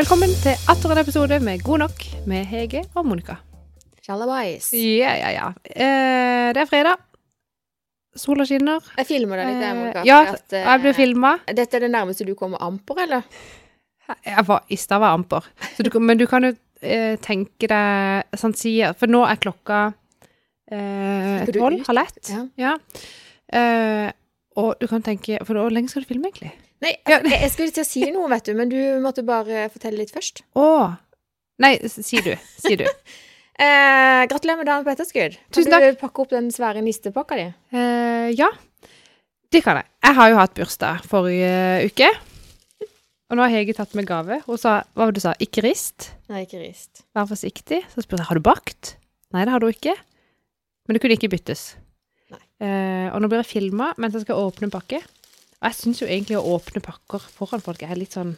Velkommen til atter en episode med God nok med Hege og Monica. Sjalabais. Ja, ja, ja. Eh, det er fredag. Sola skinner. Jeg filmer deg litt, jeg, Eh, Monica. ja, at, eh, jeg blir filma. Dette er det nærmeste du kommer amper, eller? Jeg var i stad var amper. Så du, men du kan jo eh, tenke deg sånn sier For nå er klokka eh, tolv, halv ett. Ja. Ja. Eh, og du kan tenke For hvor lenge skal du filme, egentlig? Nei, jeg, jeg skulle til å si noe, vet du, men du måtte bare fortelle litt først. Å! Nei, si du. Si du. Eh, gratulerer med dagen på etterskudd. Kan Tusen du pakke opp den svære nistepakka di? Eh, ja, det kan jeg. Jeg har jo hatt bursdag forrige uke. Og nå har Hege tatt med gave. Hun sa hva var det du sa? Ikke rist. Nei, ikke rist. Vær forsiktig. Så spurte jeg har du bakt. Nei, det har du ikke. Men det kunne ikke byttes. Nei. Eh, og nå blir jeg filma mens jeg skal åpne en pakke. Og jeg syns jo egentlig å åpne pakker foran folk er litt sånn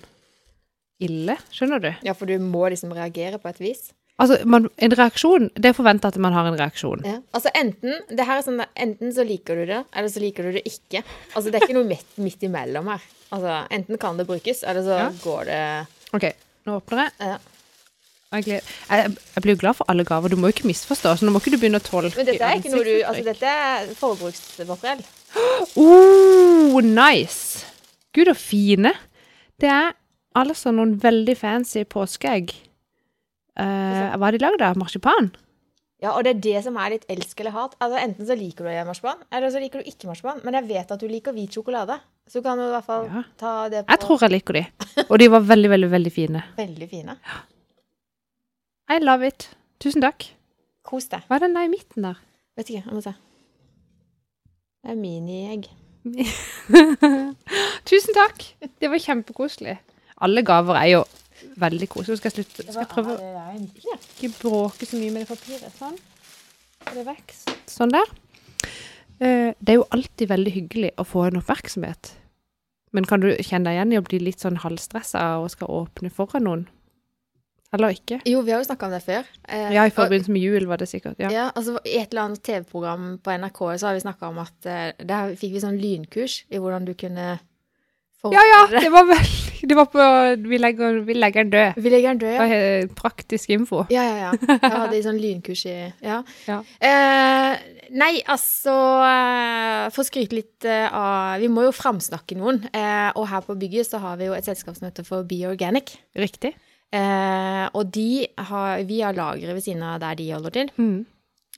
ille. Skjønner du? Ja, for du må liksom reagere på et vis. Altså, man, en reaksjon Det er forventa at man har en reaksjon. Ja. Altså enten det her er sånn, enten så liker du det, eller så liker du det ikke. Altså det er ikke noe midt, midt imellom her. Altså enten kan det brukes, eller så Ja. går det OK, nå åpner jeg. ja. Jeg, jeg, blir jo glad for alle gaver. Du må jo ikke misforstå, så nå må ikke du begynne å tolke Men dette er ikke noe du Altså dette er forbruksmateriell. Oh, nice! Gud, så fine. Det er altså noen veldig fancy påskeegg. Uh, hva er de lagd av? Marsipan? Ja, og det er det som er litt elsk eller hat. Altså Enten så liker du marsipan, eller så liker du ikke marsipan. Men jeg vet at du liker hvit sjokolade, så du kan du i hvert fall Ja. ta det på Jeg tror jeg liker de. Og de var veldig, veldig, veldig fine. Veldig fine. I love it. Tusen takk. Kos deg. Hva er den der i midten der? Vet ikke, jeg må se. Det er miniegg. Tusen takk. Det var kjempekoselig. Alle gaver er jo veldig koselige. Skal jeg slutte? Skal jeg prøve å ikke bråke så mye med det papiret. Sånn. Er det vekst. Sånn der. Eh, Det er jo alltid veldig hyggelig å få en oppmerksomhet. Men kan du kjenne deg igjen i å bli litt sånn halvstressa og skal åpne foran noen? Eller ikke? Jo, vi har jo snakka om det før. Eh, Ja, i forbindelse med jul var det sikkert. Ja. Ja, altså I et eller annet TV-program på NRK så har vi snakka om at eh, der fikk vi sånn lynkurs i hvordan du kunne Ja, ja, det var vel Det var på Vi legger, vi legger den død. Vi legger den død, Det ja. var praktisk info. Ja, ja, ja. Jeg hadde sånn lynkurs i Ja. Ja. Eh, nei, altså eh, For å skryte litt eh, av Vi må jo framsnakke noen. Eh, og her på bygget så har vi jo et selskap som heter for Be Organic. Riktig. Eh, og de har Vi har lagre ved siden av der de holder til. Mm.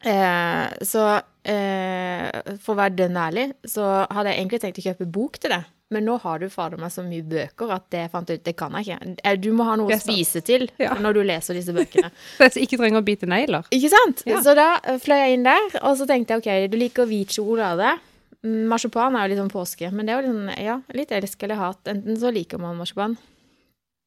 Eh, så eh, for å være dønn ærlig, så hadde jeg egentlig tenkt å kjøpe bok til det. Men nå har du fader meg så mye bøker at det fant ut, det kan jeg ikke. Eh, Du må ha noe å spise til Ja. når du leser disse bøkene. Så jeg ikke trenger å bite negler. Ikke sant? Ja. Så da eh, fløy jeg inn der, og så tenkte jeg ok, du liker hvit sjokolade. Mm, Marsipan er jo litt sånn påske, men det er jo litt sånn, ja, litt elsk eller hat. Enten så liker man marsipan.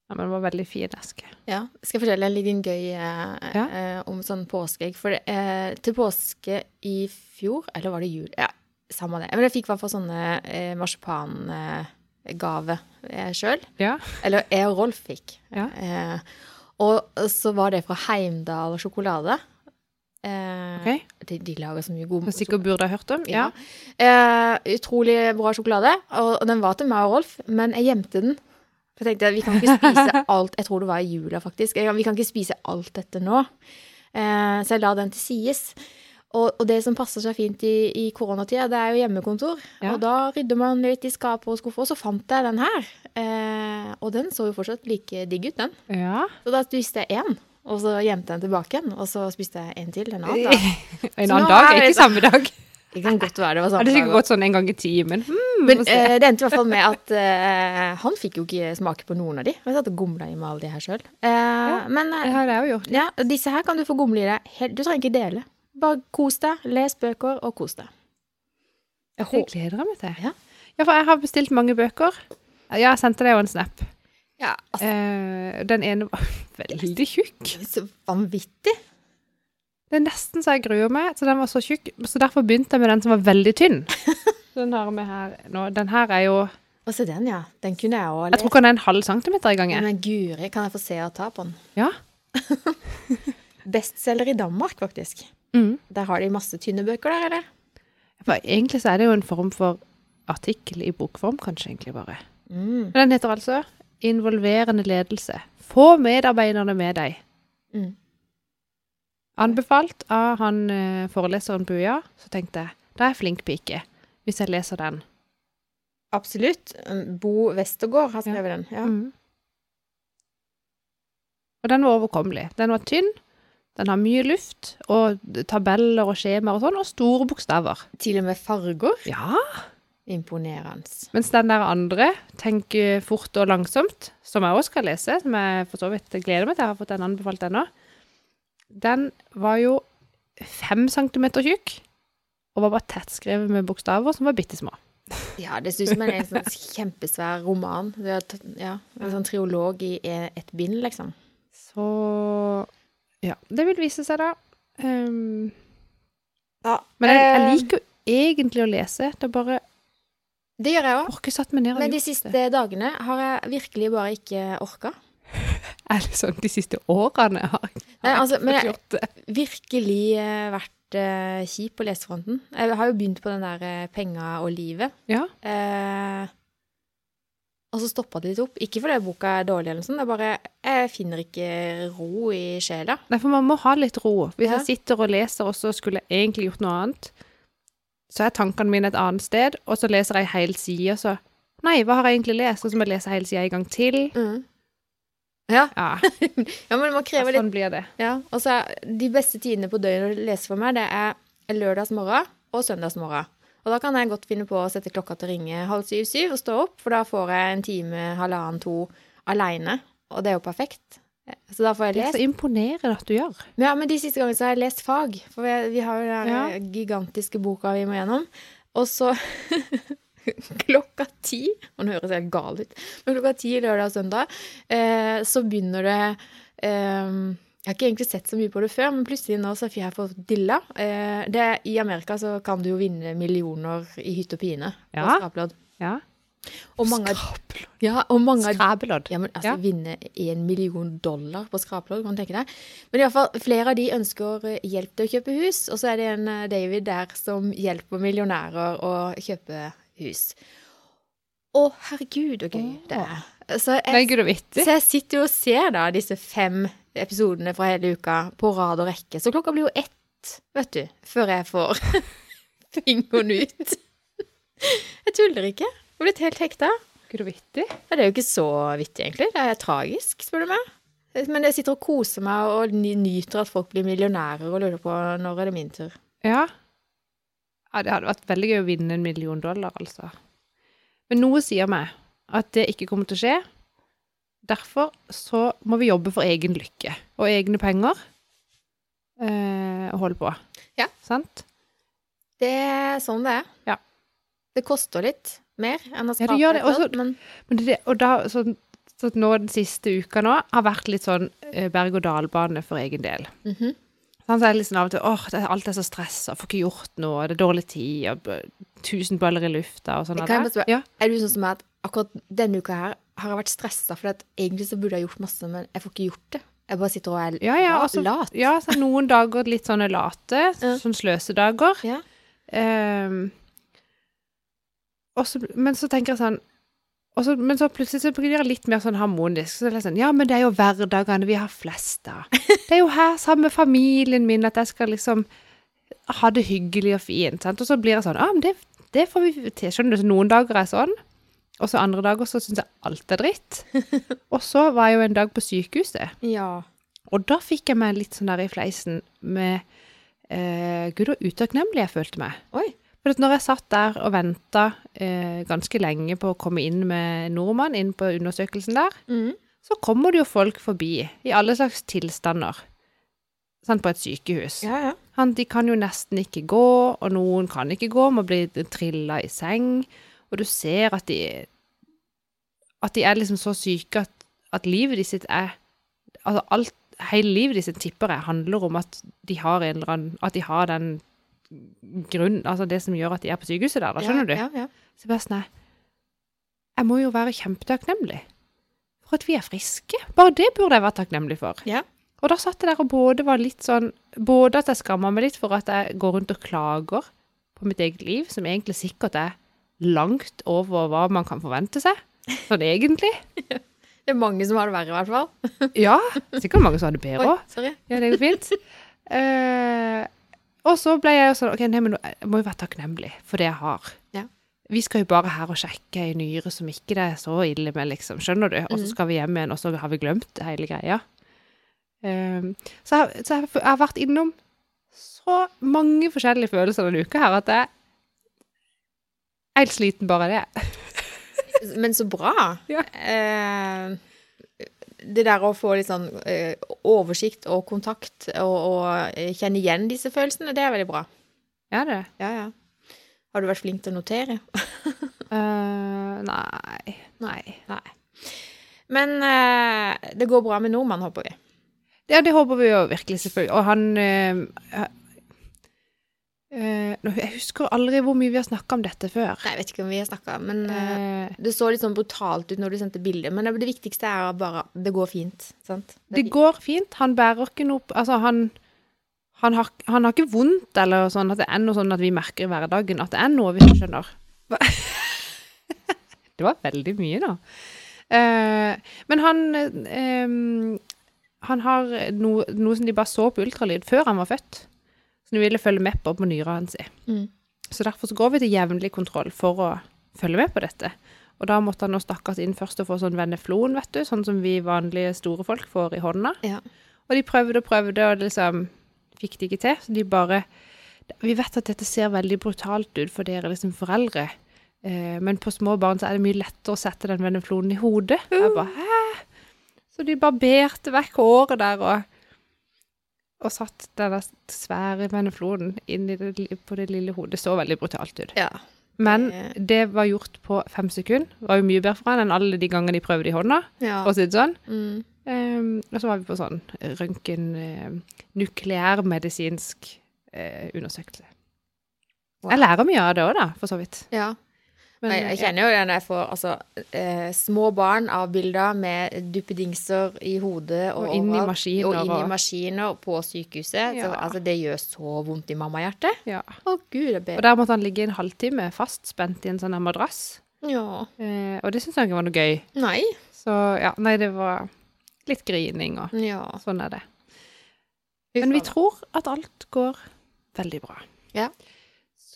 Ja, men det var veldig fin eske. Ja, skal jeg fortelle en liten gøy eh, Ja. eh, om sånn påskeegg. For det, eh, til påske i fjor, eller var det jul? Ja, samme det. Men jeg fikk i hvert fall sånne eh, marsipangave eh, sjøl. Ja. Eller jeg og Rolf fikk. Ja. Eh, og så var det fra Heimdal sjokolade. Eh, Ok. de, de lager så mye god Som sikkert burde ha hørt om. Ja. Eh, utrolig bra sjokolade. Og, og den var til meg og Rolf, men jeg gjemte den. For jeg tenkte vi kan ikke spise alt Jeg tror det var i jula, faktisk. Vi kan ikke spise alt dette nå. Eh, så jeg la den til sides. Og, det som passer seg fint i, i koronatida, det er jo hjemmekontor. Ja. Og da rydder man litt i skaper og skuffer, og så fant jeg den her. Eh, og den så jo fortsatt like digg ut, den. ja. Så da spiste jeg én, og så gjemte jeg den tilbake igjen. Og så spiste jeg en til en annen dag. En annen dag, ikke samme dag. Det kan godt være det var samme dag sikkert gått sånn en gang i timen. Hmm, Men eh, det endte i hvert fall med at uh, han fikk jo ikke smake på noen av de. Jeg satt og gomla i med alle de her sjøl. men det eh, har jeg jo gjort. ja, disse her kan du få gomle i deg. Du trenger ikke dele. Bare kos deg, les bøker og kos deg. Jeg Det gleder jeg meg til. Ja. Ja, for jeg har bestilt mange bøker. Ja, jeg sendte deg jo en snap. ja, altså, Eh, den ene var veldig tjukk. Så vanvittig. Det er nesten så jeg gruer meg, så den var så tjukk. Så derfor begynte jeg med den som var veldig tynn. Den har vi her nå. Den her er jo Å, se den, ja. Den kunne jeg òg Jeg tror ikke den er en halv centimeter i gang. jeg. Men guri, kan jeg få se og ta på den? Ja. Bestselger i Danmark, faktisk. Mm. Der har de masse tynne bøker der, eller? For egentlig så er det jo en form for artikkel i bokform, kanskje egentlig bare. Mm. Men Den heter altså 'Involverende ledelse. Få medarbeiderne med deg. Mm. Anbefalt av han eh, foreleseren Buja, Så tenkte jeg da er jeg flink pike hvis jeg leser den. Absolutt. Bo Westergård har skrevet den. Ja. Mm. Og den var overkommelig. Den var tynn, den har mye luft, og tabeller og skjemaer og sånn, og store bokstaver. Til og med farger. Ja. Imponerende. Mens den der andre, Tenk fort og langsomt, som jeg også skal lese, som jeg for så vidt gleder meg til, jeg har fått den anbefalt ennå, den var jo fem centimeter tjukk, og var bare tettskrevet med bokstaver som var bitte små. Ja, det ser ut som en, sånn kjempesvær roman. Det ja, en sånn triolog i et ett bind, liksom. Så ja, det vil vise seg da. Um, Ja, men jeg, jeg eh, liker jo egentlig å lese. Det er bare Det gjør jeg òg. Men de siste dagene har jeg virkelig bare ikke orka. Eller sånn de siste årene har jeg Nei, har altså, ikke men jeg- det. Virkelig eh, vært eh, kjip på lesefronten. Jeg har jo begynt på den der eh, penga og livet. Ja. Eh, og så stoppa det litt opp. Ikke fordi boka er dårlig, eller noe sånt, det er bare jeg finner ikke ro i sjela. Nei, for man må ha litt ro. Hvis Ja. jeg sitter og leser, og så skulle jeg egentlig gjort noe annet, så er tankene mine et annet sted, og så leser jeg hele sida, så Nei, hva har jeg egentlig lest? Og så må jeg lese hele sida en gang til. Ja. Ja, ja, men man krever litt sånn blir det. Ja, og så de beste tidene på døgnet å lese for meg, det er lørdagsmorgen og søndagsmorgen. Og da kan jeg godt finne på å sette klokka til å ringe halv syv-syv og stå opp, for da får jeg en time, halvannen, to alene. Og det er jo perfekt. Så da får jeg Det er så imponerende at du gjør. Ja, men de siste gangene så har jeg lest fag, for vi, vi har jo den Ja. gigantiske boka vi må gjennom. Og så klokka ti, og nå høres jeg helt gal ut, men klokka ti lørdag og søndag, eh, så begynner det eh, Jeg har ikke egentlig sett så mye på det før, men plutselig nå så har jeg fått dilla. Eh, det, I Amerika så kan du jo vinne millioner i hytt og pine på Ja. skraplodd. Ja. Og mange, Skrapelodd. ja, og mange Skrapelodd. ja, men altså, Ja. vinne en million dollar på skrapelodd, kan du tenke deg. Men i alle fall, flere av de ønsker eh, hjelp til å kjøpe hus, og så er det en eh, David der som hjelper millionærer å kjøpe hus. Å, herregud, så gøy det er. Så jeg, så jeg sitter jo og ser da disse fem episodene fra hele uka på rad og rekke, så klokka blir jo ett, vet du, før jeg får fingeren ut. Jeg tuller ikke. Jeg har blitt helt hekta. Gud og vittig. Ja, det er jo ikke så vittig, egentlig. Det er tragisk, spør du meg. Men jeg sitter og koser meg og nyter at folk blir millionærer og lurer på når er det min tur. Ja. Ja. Det hadde vært veldig gøy å vinne en million dollar, altså. Men noe sier meg at det ikke kommer til å skje. Derfor så må vi jobbe for egen lykke og egne penger. Eh, og holde på. Ja. Sant? Det er sånn det er. Ja. Det koster litt mer enn å skape ja, det. et Også- men Men det, og da, så, så nå den siste uka nå har vært litt sånn eh, berg-og-dal-bane for egen del. Mhm. Sånn, så er det liksom av og til åh, det, alt er så stressa, får ikke gjort noe, det er dårlig tid, og tusen baller i lufta og sånn. Ja. er du sånn som at akkurat denne uka her har jeg vært stressa, for egentlig så burde jeg gjort masse, men jeg får ikke gjort det. Jeg bare sitter og er Ja, ja, la- altså- lat. Ja, så noen dager litt sånne late, Ja. sånn sløsedager. Ja. Um, også, men så tenker jeg sånn så, Men så plutselig så blir det litt mer sånn harmonisk. Så det er sånn, ja, men det er jo hverdagene vi har flest av. Det er jo her sammen med familien min at jeg skal liksom ha det hyggelig og fint. Sant? Og så blir det sånn, ja, men det, det får vi til. Skjønner du, så noen dager er sånn, og så andre dager så syns jeg alt er dritt. Og så var jeg jo en dag på sykehuset. ja. Og da fikk jeg meg litt sånn der i fleisen med eh, Gud, så utakknemlig jeg følte meg. Oi. For når jeg satt der og venta eh, ganske lenge på å komme inn med nordmann inn på undersøkelsen der, mm. så kommer det jo folk forbi i alle slags tilstander sant, på et sykehus. Ja, ja. Han, de kan jo nesten ikke gå, og noen kan ikke gå, må bli trilla i seng. Og du ser at de At de er liksom så syke at, at livet de sitt er Altså alt Hele livet de sitt tipper jeg handler om at de har en eller annen At de har den grunn Altså det som gjør at de er på sykehuset der, da, skjønner du? Ja, ja. Så bare sånn Jeg må jo være kjempetakknemlig for at vi er friske. Bare det burde jeg være takknemlig for. Ja. Og da satt jeg der og både var litt sånn Både at jeg skamma meg litt for at jeg går rundt og klager på mitt eget liv, som egentlig sikkert er langt over hva man kan forvente seg. Sånn egentlig. Det er mange som har det verre, i hvert fall. Ja, sikkert mange som har det bedre òg. Ja, det går fint. Eh, og så ble jeg jo sånn OK, nei, men nå- jeg må jo være takknemlig for det jeg har. Ja. Vi skal jo bare her og sjekke ei nyre som ikke det er så ille med, liksom. Skjønner du? Og så Mhm. skal vi hjem igjen, og så har vi glemt hele greia. Um, så, jeg, så jeg, jeg har vært innom så mange forskjellige følelser denne uka her at jeg er helt sliten bare av det. Men så bra. Ja. Eh, det der å få litt sånn eh, oversikt og kontakt og, og eh, kjenne igjen disse følelsene, det er veldig bra. Ja, det. Ja, ja. Har du vært flink til å notere? uh, nei. Nei. Nei. Men uh, det går bra med nordmann, håper vi. Ja, det håper vi jo virkelig, selvfølgelig. Og han nå- Jeg husker aldri hvor mye vi har snakka om dette før. Nei, jeg vet ikke om vi har snakka, men eh, Eh, det så litt sånn brutalt ut når du sendte bildet, Men det, det viktigste er bare det går fint. sant? det går fint. Han bærer ikke noe Altså, han han har, han har ikke vondt, eller sånn at det er noe sånn at vi merker i hverdagen at det er noe, hvis du skjønner. Det var veldig mye, da. Eh, men han eh, Han har noe, noe som de bare så på ultralyd før han var født. Som de ville følge med på på nyrene hans. Mm. Så derfor så går vi til jevnlig kontroll for å følge med på dette. Og da måtte han nå stakkars inn først og få sånn veneflon, vet du, sånn som vi vanlige store folk får i hånda. Ja. Og de prøvde og prøvde, og liksom fikk det ikke til. Så de bare Vi vet at dette ser veldig brutalt ut for dere liksom foreldre, eh, men på små barn så er det mye lettere å sette den veneflonen i hodet. Jeg bare Hæ? Så de barberte vekk håret der og og satt den der svære vennefloden inn i det, på det lille hodet. Det så veldig brutalt ut. ja. Men Det- var gjort på fem sekunder. Det var jo mye bedre for han enn alle de gangene de prøvde i hånda. ja. Si sånn. Mm. um, og så var vi på sånn røntgen uh, nukleærmedisinsk uh, undersøkelse. Wow. Jeg lærer mye av det òg, da, for så vidt. ja. Men, Nei, jeg kjenner jo det når jeg får altså, eh, små barn avbilda med duppedingser i hodet og, Og inn i maskiner Og inn i maskiner på sykehuset. Så, altså, det gjør så vondt i mammahjertet. ja. Å, gud, det er Og der måtte han ligge en halvtime fastspent i en sånn madrass. Ja. Eh, og det syns jeg ikke var noe gøy. Nei. Så ja, nei, det var litt grining og Ja. sånn er det. Men vi tror at alt går veldig bra. Ja.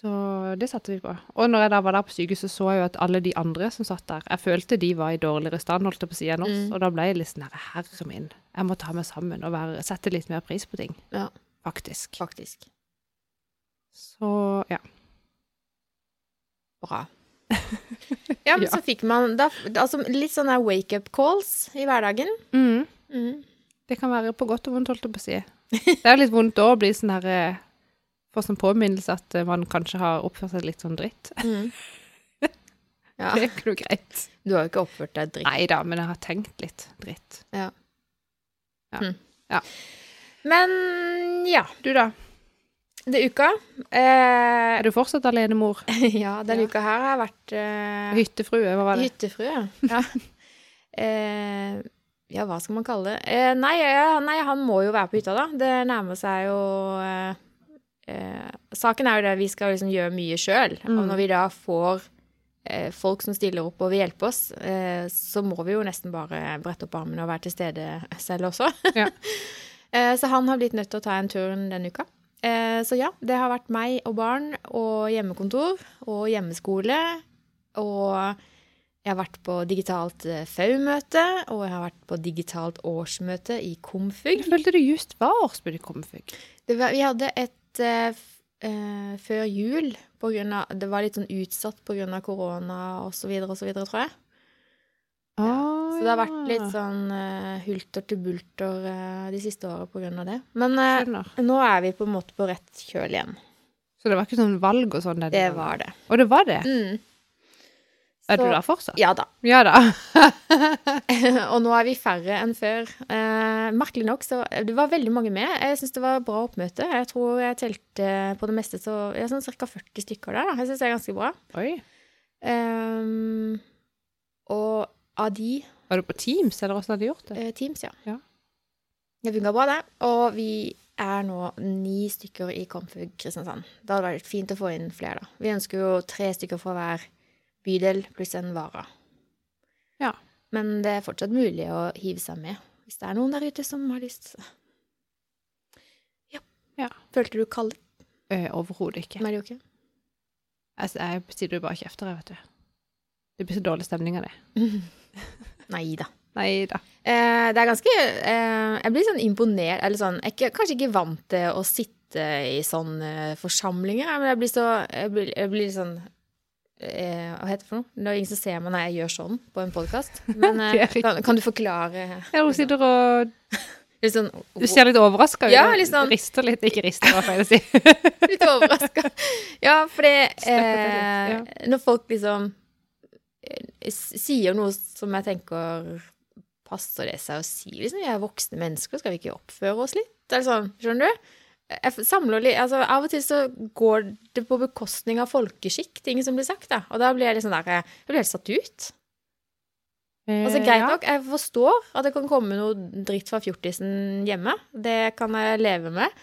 Så det satte vi på. Og når jeg da var der på sykehuset, så jeg jo at alle de andre som satt der, jeg følte de var i dårligere stand, holdt jeg på å si, enn oss. Mm. Og da ble jeg litt sånn her, herre min, jeg må ta meg sammen og være, sette litt mer pris på ting. Ja. Faktisk. Faktisk. Så ja. Bra. Ja, men Ja. så fikk man da, altså, litt sånne wake-up calls i hverdagen. Mm. Mm. Det kan være på godt og vondt, holdt jeg på å si. Det er litt vondt òg å bli sånn her eh, Få sånn påminnelse at eh, man kanskje har oppført seg litt sånn dritt. Mm. Ja. Det er ikke noe greit. Du har jo ikke oppført deg dritt. Nei da, men jeg har tenkt litt dritt. Men ja, Du da? det er uka. Eh, Er du fortsatt alenemor? ja, denne Ja. uka her har jeg vært eh, Hyttefrue, hva var det? hyttefrue. Ja. eh, ja, hva skal man kalle det? Eh, nei, ja, nei, han må jo være på hytta, da. Det nærmer seg jo eh, Saken er jo det vi skal liksom gjøre mye sjøl. Og Mm. når vi da får eh, folk som stiller opp og vil hjelpe oss, eh, så må vi jo nesten bare brette opp armene og være til stede selv også. Ja. eh, så han har blitt nødt til å ta en tur denne uka. Eh, så ja, det har vært meg og barn og hjemmekontor og hjemmeskole. Og jeg har vært på digitalt eh, FAU-møte, og jeg har vært på digitalt årsmøte i Komfug. Jeg følte du just var årsmøte i Komfug. Var, vi hadde et eh, eh, før jul på grunn av Det var litt sånn utsatt av korona så videre, tror jeg. Ah, Så det har vært litt sånn eh, hulter til bulter eh, de siste åra av det. Men eh, nå er vi på en måte på rett kjøl igjen. Så det var ikke sånn valg og sånn? Det var det. Og det var det? Mm. Er du Så- der fortsatt? Ja da. Ja da. og nå er vi færre enn før. Eh, merkelig nok, så det var veldig mange med. Jeg syns det var bra oppmøte. Jeg tror jeg telte på det meste så jeg sånn ca. 40 stykker der. da. Jeg syns det er ganske bra. Oi. Ehm, og av de Var du på Teams, eller hvordan hadde du gjort det? eh, Teams, ja. Ja. Det funka bra, det. Og vi er nå ni stykker i Komfug Kristiansand. Det hadde vært fint å få inn flere, da. Vi ønsker jo tre stykker fra hver bydel pluss en vara. Ja. Men det er fortsatt mulig å hive seg med hvis det er noen der ute som har lyst. Ja. Ja. Følte du kallet, Eh, Overhodet ikke. Marioke? Altså, jeg sitter jo bare kjefter, jeg, vet du. Det blir så dårlig stemning av det. Nei da. Nei da. Eh, det er ganske eh, Jeg blir sånn imponert Eller sånn Jeg er kanskje ikke vant til å sitte i sånne forsamlinger, men jeg blir så Jeg blir, jeg blir sånn eh, Hva heter det for noe? Det er ingen som ser meg når jeg gjør sånn på en podkast. Men eh, kan, kan du forklare Ja, hun sitter og Litt sånn Du ser litt overraska ut. Ja, litt sånn- Rister litt. Ikke rister, hva feil å si. litt overraska. Ja, Støtter eh, når folk liksom eh, sier noe som jeg tenker Passer det seg å si? Liksom, vi er voksne mennesker, skal vi ikke oppføre oss litt? Eller sånn, skjønner du? Jeg samler litt, altså Av og til så går det på bekostning av folkeskikk, ting som blir sagt. da. Og da blir jeg litt sånn der, jeg blir helt satt ut. Altså, greit nok, jeg forstår at det kan komme noe dritt fra fjortisen hjemme. Det kan jeg leve med.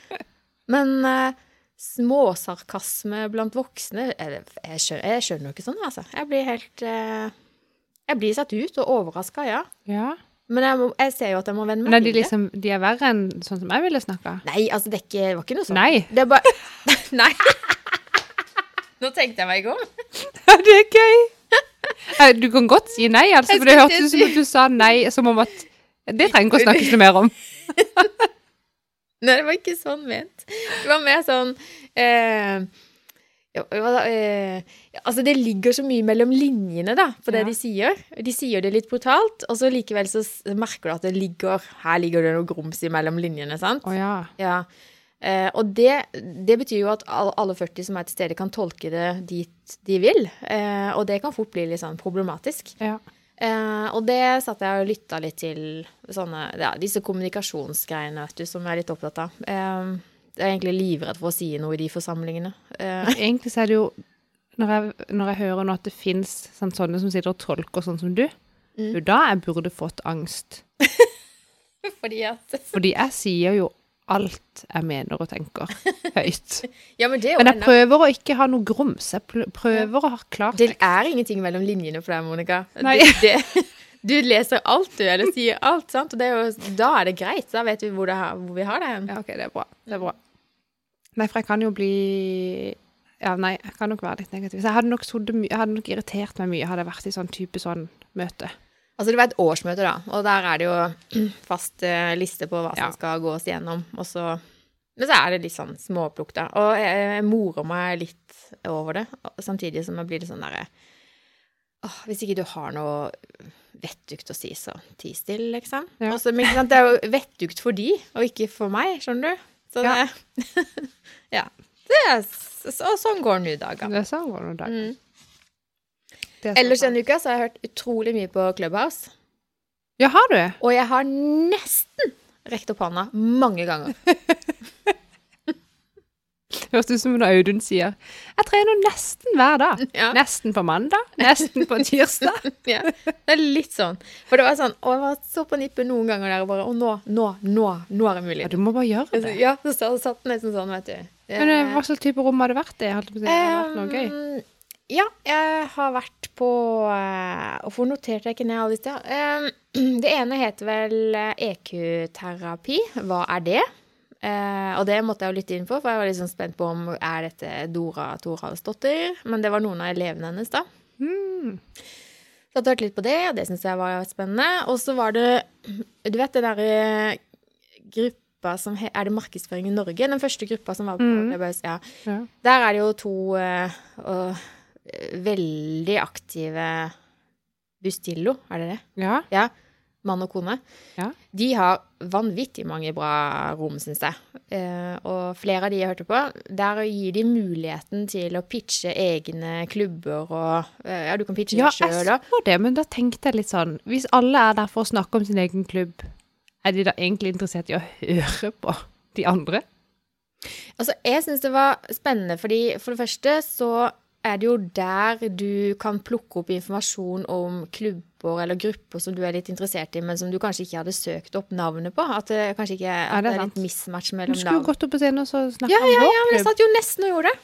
Men uh, småsarkasme blant voksne Jeg, jeg, skjønner, jeg skjønner jo ikke sånn, altså. Jeg blir helt uh, Jeg blir satt ut og overraska, ja. ja. Men jeg, må, jeg ser jo at jeg må venne meg Men er de til det. liksom De er verre enn sånn som jeg ville snakka? Nei, altså, det, er ikke, det var ikke noe sånt. Nei. Det er bare Nei. Nå tenkte jeg meg i Ja, det er gøy! Eh, Du kan godt si nei, altså, for det hørtes ut som at du sa nei som om at Det trenger ikke å snakkes noe mer om. Nei, det var ikke sånn ment. Det var mer sånn eh, ja, eh, Altså, det ligger så mye mellom linjene, da, på det Ja. de sier. De sier det litt brutalt, og så likevel så merker du at det ligger Her ligger det noe grums mellom linjene, sant? Oh, ja. Ja. Eh, og det, det betyr jo at alle 40 som er til stede, kan tolke det dit de vil. Eh, og det kan fort bli litt sånn problematisk. ja. Eh, og det satt jeg og lytta litt til sånne, ja, disse kommunikasjonsgreiene, vet du, som jeg er litt opptatt av. Eh, jeg er egentlig livredd for å si noe i de forsamlingene. Eh, Egentlig så er det jo Når jeg, når jeg hører nå at det fins sånn, sånne som sitter og tolker sånn som du, Mm. jo da jeg burde fått angst. fordi at Fordi jeg sier jo alt jeg mener og tenker høyt. Ja, men Men jeg prøver å ikke ha noe grums. Jeg prøver prøver å ha klart Det er ingenting mellom linjene for deg, Monica. Det, det, du leser alt, du, eller sier alt, sant? Og det er jo, da er det greit. Da vet vi hvor, det, har- hvor vi har det hen. Ja, OK, det er bra. Det er bra. Nei, for jeg kan jo bli Ja, nei, jeg kan nok være litt negativ. Så jeg hadde nok, jeg hadde nok irritert meg mye hadde jeg vært i sånn type sånn møte. Altså, det var et årsmøte, da, og der er det jo fast uh, liste på hva Ja. som skal gås igjennom. Og så Men så er det litt sånn småplukk, da. Og jeg, jeg morer meg litt over det, samtidig som jeg blir litt sånn derre Åh, hvis ikke du har noe vettugt å si, så ti stille, liksom. Ja. Og men sant, det er jo vettugt for de, og ikke for meg, skjønner du. Så det Ja. Det er, så, så, sånn går nå dagene. Det er sånn går nå dagene. Mm. Sånn. Ellers denne uka så har jeg hørt utrolig mye på Clubhouse. Ja, har du? Og jeg har nesten rekt opp hånda mange ganger. Høres ut som når Audun sier Jeg trener nesten hver dag. Ja. Nesten på mandag, nesten på tirsdag. ja. Det er litt sånn. For det var sånn Å, jeg var så på nippet noen ganger der og bare Å, nå, nå, nå, nå er det mulig. Ja, du må bare gjøre det. Ja, så satt den nesten sånn, vet du. Men eh, hva slags type rom har det vært i? Har det vært noe gøy? Ja, jeg har vært på eh, Hvorfor noterte jeg ikke ned alle disse? Det ene heter vel eh, EQ-terapi. Hva er det? Eh, og det måtte jeg jo lytte inn på, for jeg var sånn spent på om er dette Dora Thoralsdottir. Men det var noen av elevene hennes, da. Mm. Så jeg hørte litt på det, og det syns jeg var spennende. Og så var det Du vet den derre gruppa som he, Er det Markedsføring i Norge? Den første gruppa som var på mm. Ja. Ja. Der er det jo to uh, eh, veldig aktive Bustillo, er det det? ja. Ja. Mann og kone. Ja. De har vanvittig mange bra rom, syns jeg. Eh, og flere av de jeg hørte på, der gir de muligheten til å pitche egne klubber og eh, Ja, du kan pitche Ja, deg sjøl jeg òg. så det, men da tenkte jeg litt sånn Hvis alle er der for å snakke om sin egen klubb, er de da egentlig interessert i å høre på de andre? Altså, jeg syns det var spennende, fordi for det første så er det jo der du kan plukke opp informasjon om klubber eller grupper som du er litt interessert i, men som du kanskje ikke hadde søkt opp navnet på. At det kanskje ikke at det er litt mellom mismatch Du skulle jo gått opp på scenen og så snakket Ja, om vår klubb. ja, men jeg satt jo nesten og gjorde det.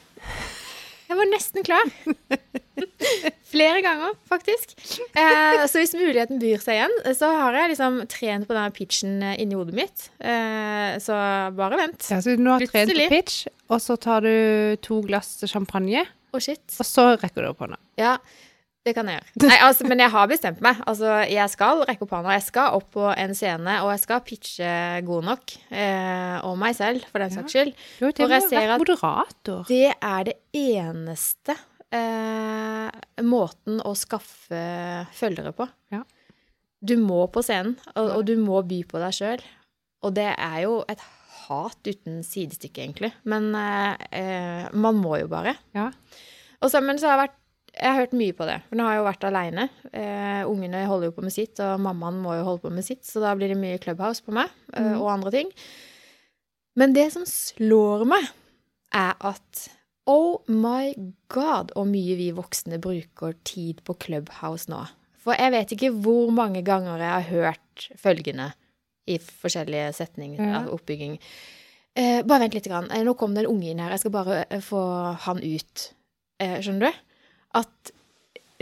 Jeg var nesten klar. Flere ganger, faktisk. Eh, så hvis muligheten byr seg igjen, så har jeg liksom trent på denne pitchen eh, inni hodet mitt. Eh, så bare vent. Ja, så nå har du trent på pitch, og så tar du to glass champagne, oh, shit. og så rekker du opp hånda. Ja, det kan jeg gjøre. Nei, altså, men jeg har bestemt meg. Altså, jeg skal rekke opp hånda. Jeg skal opp på en scene, og jeg skal pitche god nok. Eh, og meg selv, for den Ja. saks skyld. Jo til For jeg ser at- moderator. Det er det eneste eh, måten å skaffe følgere på. Ja. Du må på scenen, og, og du må by på deg sjøl. Og det er jo et hat uten sidestykke, egentlig. Men eh, eh, man må jo bare. Ja. Og så, men så har jeg vært jeg har hørt mye på det, for nå har jeg jo vært aleine. Eh, ungene holder jo på med sitt, og mammaen må jo holde på med sitt, så da blir det mye Clubhouse på meg, eh, mm. og andre ting. Men det som slår meg, er at oh my god, hvor mye vi voksne bruker tid på Clubhouse nå. For jeg vet ikke hvor mange ganger jeg har hørt følgende i forskjellige setninger Ja. av oppbygging. Eh, bare vent litt. Grann. Eh, Nå kom det en unge inn her. Jeg skal bare eh, få han ut. Eh, skjønner du? At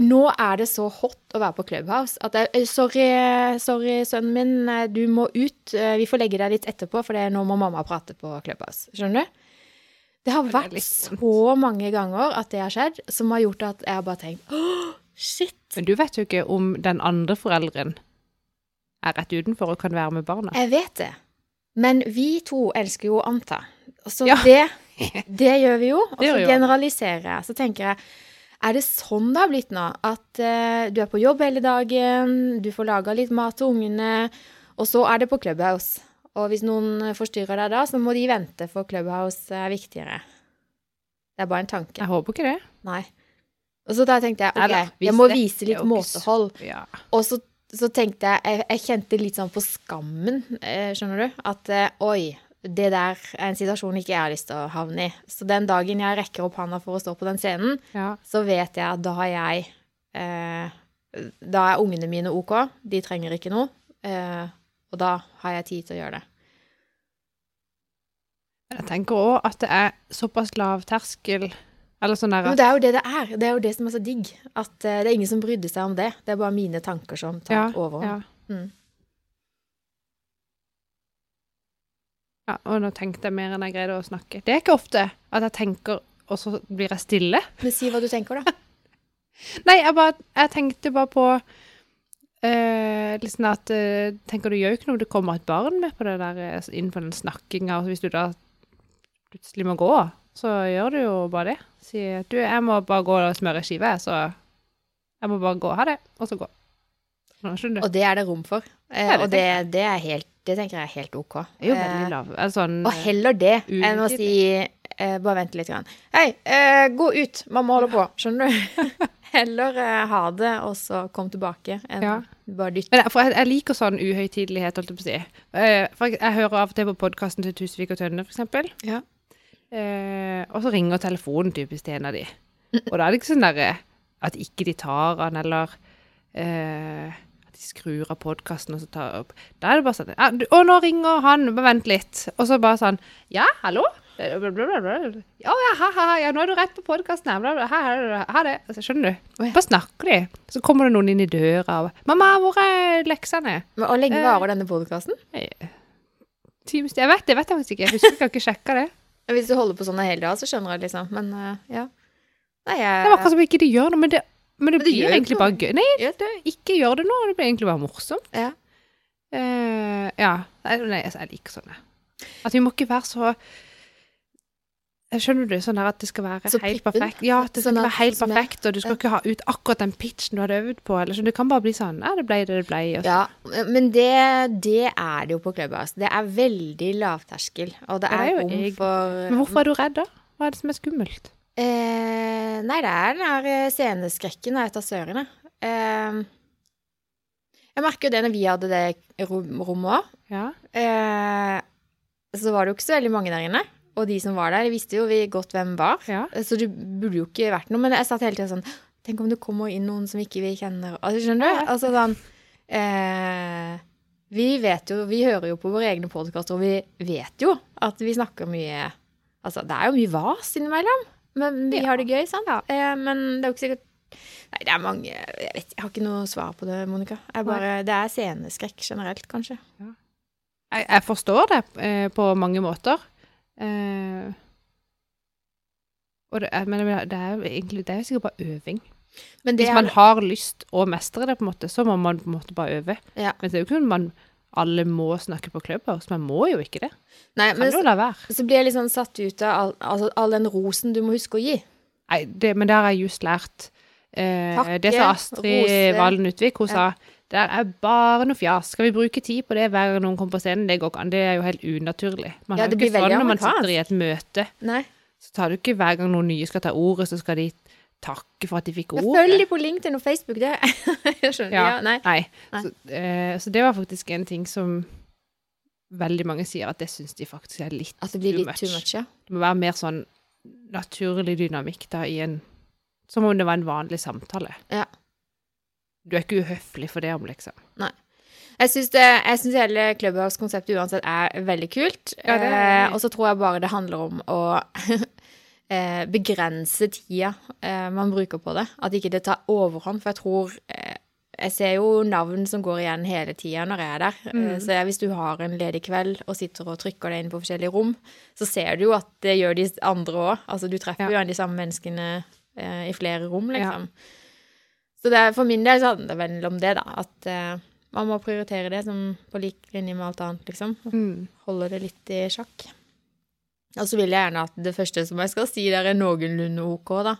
nå er det så hot å være på Clubhouse at jeg, eh, sorry, sorry, sønnen min, eh, du må ut. Eh, Vi får legge deg litt etterpå, for det, nå må mamma prate på Clubhouse. Skjønner du? Det har vært det så mange ganger at det har skjedd, som har gjort at jeg har bare tenkt åh, shit. Men du vet jo ikke om den andre forelderen er rett utenfor og kan være med barna. Jeg vet det. Men vi to elsker jo å anta. Så Ja. det, det gjør vi jo. Og så generaliserer jeg. Så tenker jeg, er det sånn det har blitt nå? At uh, du er på jobb hele dagen, du får laga litt mat til ungene, og så er det på Clubhouse. Og hvis noen forstyrrer deg da, så må de vente, for Clubhouse er viktigere. Det er bare en tanke. Jeg håper ikke det. Nei. Og så da tenkte jeg, ok, jeg må vise litt måtehold. Og så, så tenkte jeg, jeg Jeg kjente litt sånn på skammen, eh, skjønner du? At uh, oi, det der er en situasjon ikke jeg har lyst til å havne i. Så den dagen jeg rekker opp handa for å stå på den scenen, ja. så vet jeg at da har jeg eh, Da er ungene mine OK. De trenger ikke noe. Eh, og da har jeg tid til å gjøre det. Jeg tenker òg at det er såpass lav terskel Eller sånn der Men det er jo det det er. Det er jo det som er så digg. At eh, det er ingen som brydde seg om det. Det er bare mine tanker som tar ja, over. ja. Mm. Ja, og nå tenkte jeg mer enn jeg greide å snakke. Det er ikke ofte at jeg tenker, og så blir jeg stille. Men si hva du tenker, da. Nei, jeg, bare, jeg tenkte bare på uh, liksom at uh, Tenker du gjør jo ikke noe om det kommer et barn med på det der innenfor den snakkinga, og hvis du da plutselig må gå, så gjør du jo bare det. Si du, jeg må bare gå og smøre skive, så jeg må bare gå. Ha det, og så gå. Og det er det rom for. Eh, det og det, det, er helt, det tenker jeg er helt OK. Jo Eh, veldig lav. Altså, sånn, og heller det enn å si eh, Bare vent litt. Grann. Hei, eh, gå ut! Mamma holder på. Skjønner du? heller eh, ha det, og så kom tilbake, enn Ja. bare dytte. Men jeg, jeg, liker sånn uhøytidelighet, holdt jeg på å si. Uh, jeg, jeg hører av og til på podkasten til Tusvik og Tønne, eksempel. Ja. Uh, og så ringer telefonen typisk til en av de. Og da er det ikke sånn derre at ikke de tar han, eller eh, at de skrur av podkasten og så tar opp. Da er det bare sånn ja, du, 'Å, nå ringer han. Bare vent litt.' Og så bare sånn 'Ja, hallo?' Blablabla. Ja, ja, ha, ha, ja, nå er du rett på podkasten her. Ha, det. Altså, skjønner du? Bare snakker de. Så kommer det noen inn i døra og 'Mamma, hvor er leksene?' Men, og lenge Eh. varer denne podkasten? Jeg vet det, vet jeg faktisk ikke. Jeg husker ikke, jeg har ikke sjekka det. Hvis du holder på sånn hele dag, så skjønner jeg liksom. Men uh, ja. Nei, jeg Det var akkurat som ikke de gjør noe, men det, men det, Men det blir egentlig bare gøy. Nei, det, ikke gjør det nå, det blir egentlig bare morsomt. Ja. Uh, ja. Nei, nei, altså, jeg liker sånne. At vi må ikke være så Skjønner du? Sånn at det skal være Så helt pippen. perfekt. Ja, det skal Sånn være helt er- perfekt, og du skal ja. ikke ha ut akkurat den pitchen du hadde øvd på. Eller sånn. Det kan bare bli sånn Ja, det ble det det ble. Ja, men det, det er det jo på Clubhouse. Det er veldig lavterskel, og det er, det er jo rom for Men hvorfor er du redd, da? Hva er det som er skummelt? Eh, nei, det er den her eh, sceneskrekken jeg vet av sørene. Eh, jeg merker jo det når vi hadde det rommet òg. Ja. Eh, så var det jo ikke så veldig mange der inne. Og de som var der, visste jo vi godt hvem var. ja. Så det burde jo ikke vært noe. Men jeg satt hele tida sånn Tenk om det kommer inn noen som ikke vi kjenner. Altså, skjønner du? Altså sånn eh, Vi vet jo Vi hører jo på våre egne podkaster, og vi vet jo at vi snakker mye Altså, det er jo mye vas innimellom. Men vi Ja. har det gøy, sant? Ja. Eh, men det er jo ikke sikkert Nei, det er mange Jeg vet jeg har ikke noe svar på det, Monica. Bare, det er sceneskrekk generelt, kanskje. Jeg, jeg forstår det eh, på mange måter. Eh, og det, men det er egentlig det er jo sikkert bare øving. Men det Hvis man har lyst å mestre det, på en måte, så må man på en måte bare øve. Ja. Men det er jo ikke man alle må snakke på Clubhouse. Man må jo ikke det. Nei, Kan men la være. så blir jeg litt sånn satt ut av all, altså, all den rosen du må huske å gi. Nei, det, men det har jeg just lært. Eh, Takke, det sa Astrid rose. Valen Utvik. Hun Ja. sa det er bare noe fjas. Skal vi bruke tid på det hver gang noen kommer på scenen? Det går ikke an. Det er jo helt unaturlig. Man Ja, har det jo ikke sånn når man sitter i et møte. Nei. Så tar du ikke hver gang noen nye skal ta ordet, så skal de takke for at de fikk ordet. følger de på LinkedIn og Facebook, det. jeg skjønner. Ja. Ja. nei. Nei. Nei. Så, eh, så det var faktisk en ting som veldig mange sier at det syns de faktisk er litt At det blir too litt too much, ja. Det må være mer sånn naturlig dynamikk da i en Som om det var en vanlig samtale. Ja. Du er ikke uhøflig for det om, liksom. Nei. jeg syns hele Clubhouse-konseptet uansett er veldig kult. Ja, er eh, og så tror jeg bare det handler om å eh, begrense tida eh, man bruker på det. At ikke det tar overhånd. For jeg tror eh, Jeg ser jo navn som går igjen hele tida når jeg er der. Eh, Mm. så hvis du har en ledig kveld og sitter og trykker deg inn på forskjellige rom, så ser du jo at det gjør de andre òg. Altså du treffer Ja. jo de samme menneskene eh, i flere rom, liksom. Så det for min del så handler det vel om det, da. At eh, man må prioritere det som på lik linje med alt annet, liksom. Mm. Holde det litt i sjakk. Og så vil jeg gjerne at det første som jeg skal si der, er noenlunde OK, da.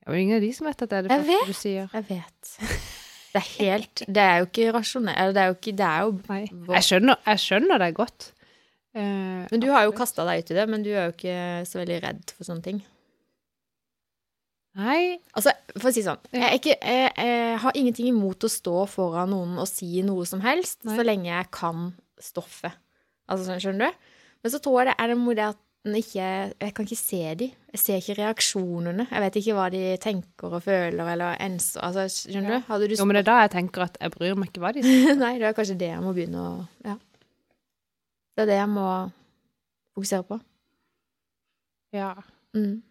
Det er jo ingen av de som vet at det er det Jeg første du sier. Jeg vet. Det er helt Det er jo ikke rasjonelt. Det er jo ikke Det er jo Nei. Jeg skjønner, jeg skjønner det godt. Eh, Men du har jo kasta deg ut i det, men du er jo ikke så veldig redd for sånne ting. Nei. Altså, for å si sånn, jeg, ikke, jeg, jeg har ingenting imot å stå foran noen og si noe som helst, Nei. så lenge jeg kan stoffet. Altså, sånn, skjønner du? Men så tror jeg det er det at ikke Jeg kan ikke se de. Jeg ser ikke reaksjonene. Jeg vet ikke hva de tenker og føler eller enser. Altså, skjønner Ja. du? Du Jo, men det er da jeg tenker at jeg bryr meg ikke hva de sier. Nei, det er kanskje det jeg må begynne å Ja. Det er det jeg må fokusere på. Ja. Mm.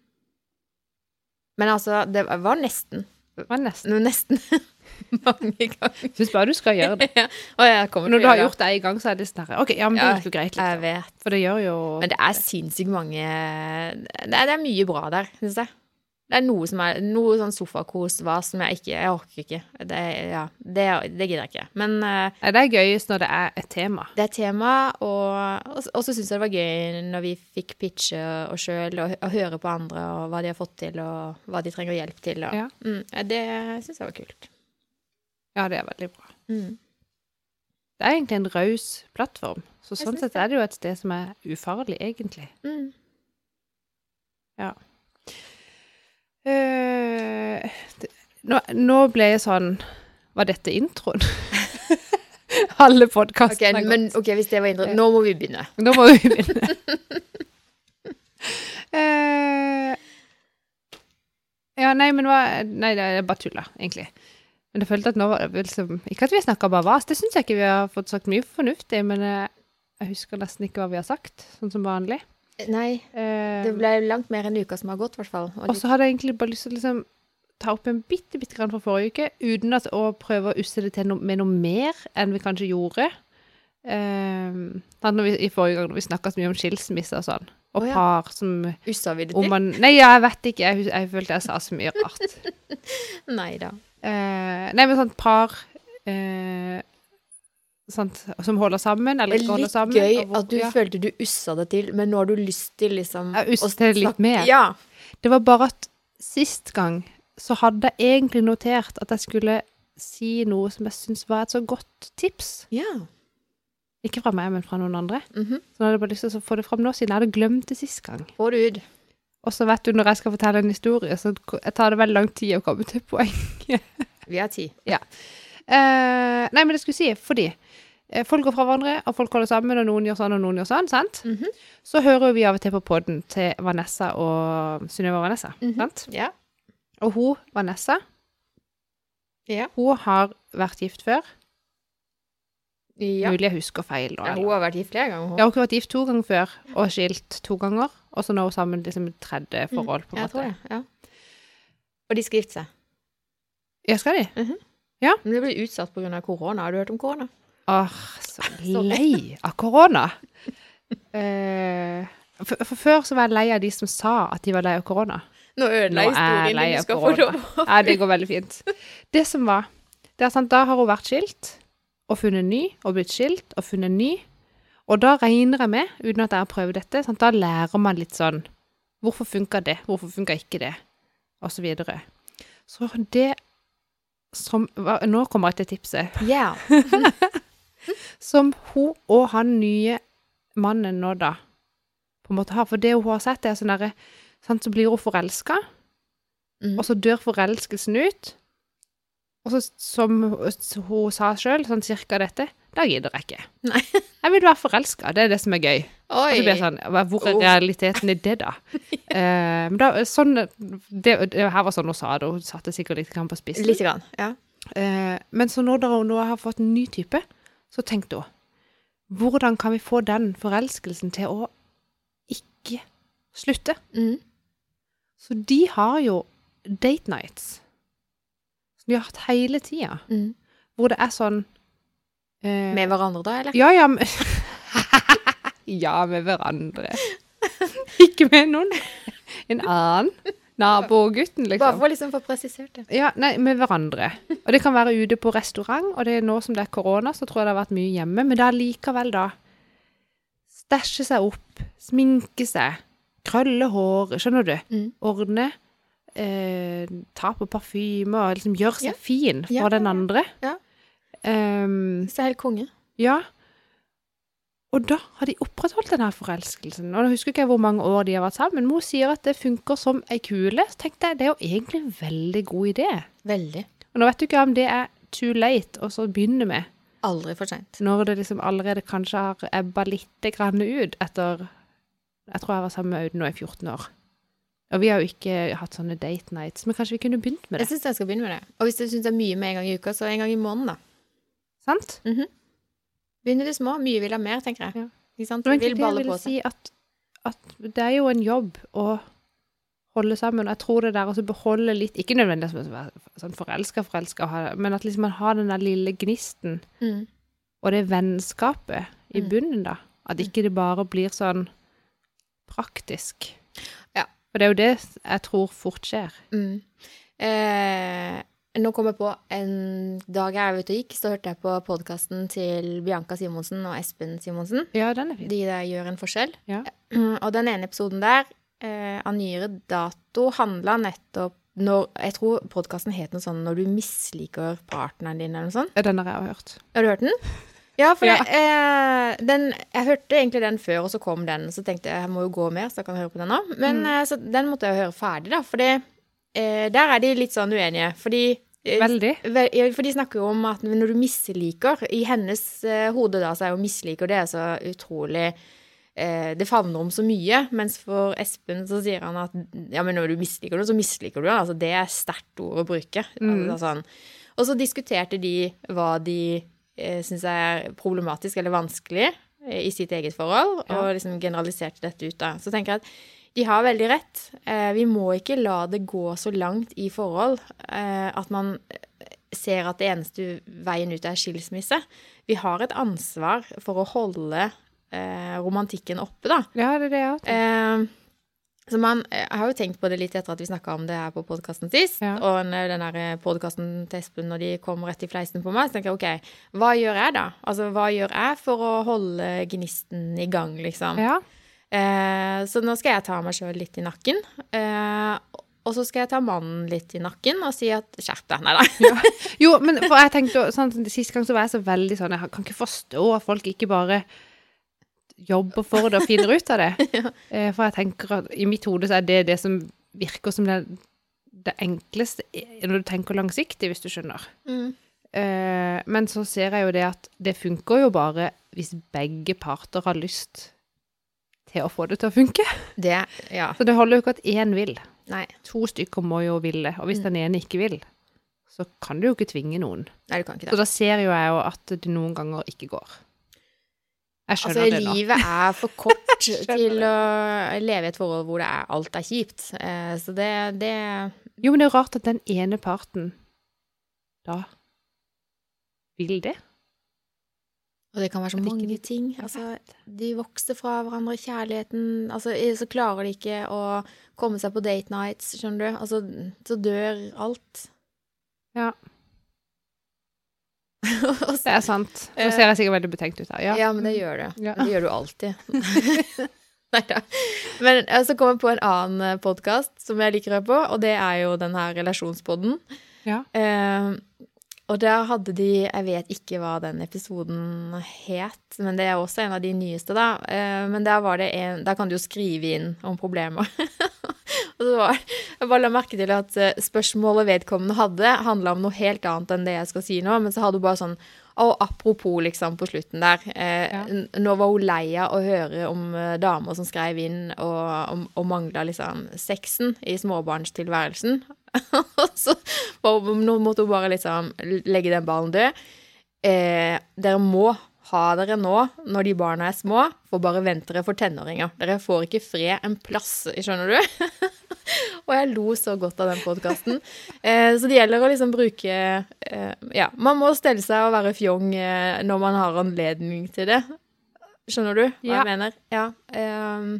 Men altså, det var nesten. Det var nesten. Nesten mange ganger. Syns bare du skal gjøre det. ja. Når du har gjort det én gang, så er det sånn OK, ja, men det gikk jo greit, liksom. Jeg vet. For det gjør jo Men det er sinnssykt mange det er, det er mye bra der, syns jeg. Det er noe som er Noe sånn sofakos hva som jeg ikke Jeg orker ikke. Det, ja, det, det gidder jeg ikke. Men uh, Det er gøyest når det er et tema. det er tema, og, og, og så syns jeg det var gøy når vi fikk pitche og sjøl, og, og høre på andre, og hva de har fått til, og hva de trenger hjelp til. Og, Ja. mm, det syns jeg var kult. Ja, det er veldig bra. Mm. Det er egentlig en raus plattform. Så sånn sett er det jo et sted som er ufarlig, egentlig. Mm. Eh, det, nå, nå ble jeg sånn Var dette introen? Alle podkastene men ok, hvis det var introen nå må vi begynne. Nå må vi begynne. uh, ja, nei, men hva Nei, det er bare tulla, egentlig. Men jeg følte at nå liksom Ikke at vi snakka bare vas, det syns jeg ikke vi har fått sagt mye fornuftig, men jeg, jeg husker nesten ikke hva vi har sagt, sånn som vanlig. Nei, Uh, det ble langt mer enn uka som har gått, i hvert fall. Og så hadde jeg egentlig bare lyst til å liksom ta opp en bitte, bitte grann fra forrige uke, uten at, å prøve å usse det til noe, med noe mer enn vi kanskje gjorde. Når vi, I forrige gang når vi snakka så mye om skilsmisse og sånn, og oh, ja. par som Ussa vi det til? man Nei, ja, jeg vet ikke. Jeg, hus- jeg følte jeg sa så mye rart. Nei da. Eh, nei, men sånn par eh, sånt, som holder sammen, eller er ikke holder litt gøy hvor- at du ja. følte du ussa det til, men nå har du lyst til liksom Ja, ussa det litt mer. Ja. Det var bare at sist gang så hadde jeg egentlig notert at jeg skulle si noe som jeg syns var et så godt tips. ja. Ikke fra meg, men fra noen andre. Mhm. Så nå hadde jeg bare lyst til å få det fram nå, siden jeg hadde glemt det sist gang. Få det ut. Og så vet du, når jeg skal fortelle en historie, så jeg tar det veldig lang tid å komme til poeng. Vi har tid. Eh, nei, men det skulle si, fordi eh, folk går fra hverandre, og folk holder sammen, og noen gjør sånn, og noen gjør sånn, sant? Mhm. Så hører vi av og til på podden til Vanessa og Synnøve Vanessa, Mhm. sant? Ja. Og hun, Vanessa, Ja. hun har vært gift før. Ja. Mulig jeg husker feil. Da, ja. Hun har vært gift flere ganger. hun. Jeg har vært gift to ganger før, og skilt to ganger. Og så nå er hun sammen liksom i tredje forhold, på en Mm, Jeg måte. tror det, ja. Og de skal gifte seg. Ja, skal de? Men det blir utsatt pga. korona. Har du hørt om korona? Åh, så lei av korona. uh, for, for før så var jeg lei av de som sa at de var lei av korona. Nå ødela historien din. Du skal få lov. Ja, det går veldig fint. Det som var det er sant, Da har hun vært skilt og funnet ny, og blitt skilt og funnet ny. Og da regner jeg med, uten at jeg har prøvd dette, sant, da lærer man litt sånn Hvorfor funka det? Hvorfor funka ikke det? Og så videre. Så det som Nå kommer jeg til tipset. Ja. Som hun og han nye mannen nå, da, på en måte har. For det hun har sett, er sånn derre Så blir hun forelska, Mm. og så dør forelskelsen ut. Og så, som hun sa sjøl, sånn cirka dette, da gidder jeg ikke. Nei. Jeg vil være forelska, det er det som er gøy. Oi. Og så blir jeg sånn, Hvor er realiteten i det, da? eh, men da, sånn, det, det her var sånn hun sa det, hun satte sikkert litt på spissen. Litt grann. Ja. Uh, men så når hun nå har fått en ny type, så tenkte hun Hvordan kan vi få den forelskelsen til å ikke slutte? Mm. Så de har jo date nights. De har hatt hele tida. Mm. Hvor det er sånn eh, Med hverandre, da, eller? Ja, ja men, Ja, med hverandre. ikke med noen. En annen. Nabogutten, Bare liksom. for å liksom få presisert det. Ja, nei, med hverandre. Og det kan være ute på restaurant, og det er nå som det er korona, så tror jeg det har vært mye hjemme, men det er likevel da stæsje seg opp, sminke seg, krølle hår, skjønner du? Mm. Ordne, eh, ta på parfyme og liksom gjøre seg Ja. fin for Ja, den andre. ja. Hvis Det er helt konge. ja. Og da har de opprettholdt denne forelskelsen. Og nå husker ikke jeg hvor mange år de har vært sammen, men mor sier at det funker som ei kule. Så tenkte jeg, det er jo egentlig en veldig god idé. Veldig. Og nå vet du ikke om det er too late og så begynner vi. Aldri for seint. når det liksom allerede kanskje har ebba litt grann ut etter Jeg tror jeg var sammen med Audun nå i 14 år. Og vi har jo ikke hatt sånne date nights, men kanskje vi kunne begynt med det? Jeg syns jeg skal begynne med det. Og hvis du syns det er mye med en gang i uka, så en gang i måneden, da. Sant? Begynne det små. Mye vil ha mer, tenker jeg. Ja. Ikke sant? Men Vil balle på seg. si at, at det er jo en jobb å holde sammen. Jeg tror det der å beholde litt Ikke nødvendigvis å være sånn forelska, forelska, men at liksom man har den der lille gnisten Mm. og det vennskapet i Mm. bunnen, da. At ikke det bare blir sånn praktisk. For det er jo det jeg tror fort skjer. Mm. Eh, nå kom jeg på en dag jeg var ute og gikk, så hørte jeg på podkasten til Bianca Simonsen og Espen Simonsen. Ja, den er fin. De der gjør en forskjell. Ja. Og den ene episoden der, eh, av nyere dato, handla nettopp når Jeg tror podkasten het noe sånn 'Når du misliker partneren din', eller noe sånt. Ja, Den har jeg hørt. Har du hørt den? Ja, for. Jeg, eh, den, jeg hørte egentlig den før, og så kom den. Så tenkte jeg jeg må jo gå mer, så jeg kan høre på den nå. Men Mm. eh, så den måtte jeg høre ferdig, da. For eh, der er de litt sånn uenige. Fordi eh, Veldig. For de snakker jo om at når du misliker I hennes eh, hode da, så er jo misliker det er så utrolig eh, Det favner om så mye. Mens for Espen så sier han at ja, men når du misliker noe, så misliker du det. Altså, det er sterkt ord å bruke. Mm. Altså, sånn. Og så diskuterte de hva de syns er problematisk eller vanskelig eh, i sitt eget forhold, Ja. og liksom generaliserte dette ut da. Så tenker jeg at de har veldig rett. Eh, vi må ikke la det gå så langt i forhold eh, at man ser at det eneste veien ut er skilsmisse. Vi har et ansvar for å holde eh, romantikken oppe, da. Ja, det er det jeg har. Eh, man, jeg har jo tenkt på det litt etter at vi snakka om det her på podkasten sist. Ja. Og når den der podkasten til Espen når de kom rett i fleisen på meg, så tenker jeg OK, hva gjør jeg da? Altså, hva gjør jeg for å holde gnisten i gang, liksom? Ja. Eh, så nå skal jeg ta meg sjøl litt i nakken. Eh, og så skal jeg ta mannen litt i nakken og si at skjerp deg. Nei da. Jo, men for jeg tenkte sånn, Sist gang så var jeg så veldig sånn Jeg kan ikke forstå at folk ikke bare jobber for det og finner ut av det. ja. For jeg tenker at i mitt hode så er det det som virker som det, det enkleste eh, når du tenker langsiktig, hvis du skjønner. Mm. Eh, Men så ser jeg jo det at det funker jo bare hvis begge parter har lyst til å få det til å funke. Det Ja. Så det holder jo ikke at én vil. Nei. To stykker må jo ville, og hvis Mm. den ene ikke vil, så kan du jo ikke tvinge noen. Nei, du kan ikke det. Så da ser jo jeg jo at det noen ganger ikke går. Jeg Altså, det nå. livet er for kort til å leve i et forhold hvor er, alt er kjipt. Eh, så det, det Jo, men det er rart at den ene parten da vil det. Og det kan være så mange de- ting. Altså, de vokser fra hverandre, kjærligheten Altså, så klarer de ikke å komme seg på date nights, skjønner du. Altså, så dør alt. Ja. Det er sant. Nå Eh, ser jeg sikkert veldig betenkt ut her. Ja. ja. men det gjør du. Ja. Det gjør du alltid. Nei da. Men eh, så kom jeg på en annen podkast som jeg liker å høre på, og det er jo den her Relasjonspodden. Ja. Eh, og der hadde de Jeg vet ikke hva den episoden het, men det er også en av de nyeste, da. Eh, men der var det en Der kan du jo skrive inn om problemer. og så var Jeg bare la merke til at eh, spørsmålet vedkommende hadde, handla om noe helt annet enn det jeg skal si nå, men så hadde hun bare sånn og apropos, liksom, på slutten der. Eh, Ja. Nå var hun lei av å høre om eh, damer som skrev inn og, og, og mangla liksom sexen i småbarnstilværelsen. Så nå måtte hun bare liksom legge den ballen død. Eh, dere må ha dere nå, når de barna er små, for bare vent dere for tenåringer. Dere får ikke fred en plass, skjønner du? og jeg lo så godt av den podkasten. Eh, så det gjelder å liksom bruke eh, Ja, man må stelle seg og være fjong eh, når man har anledning til det. Skjønner du hva Ja. jeg mener? Ja. ehm,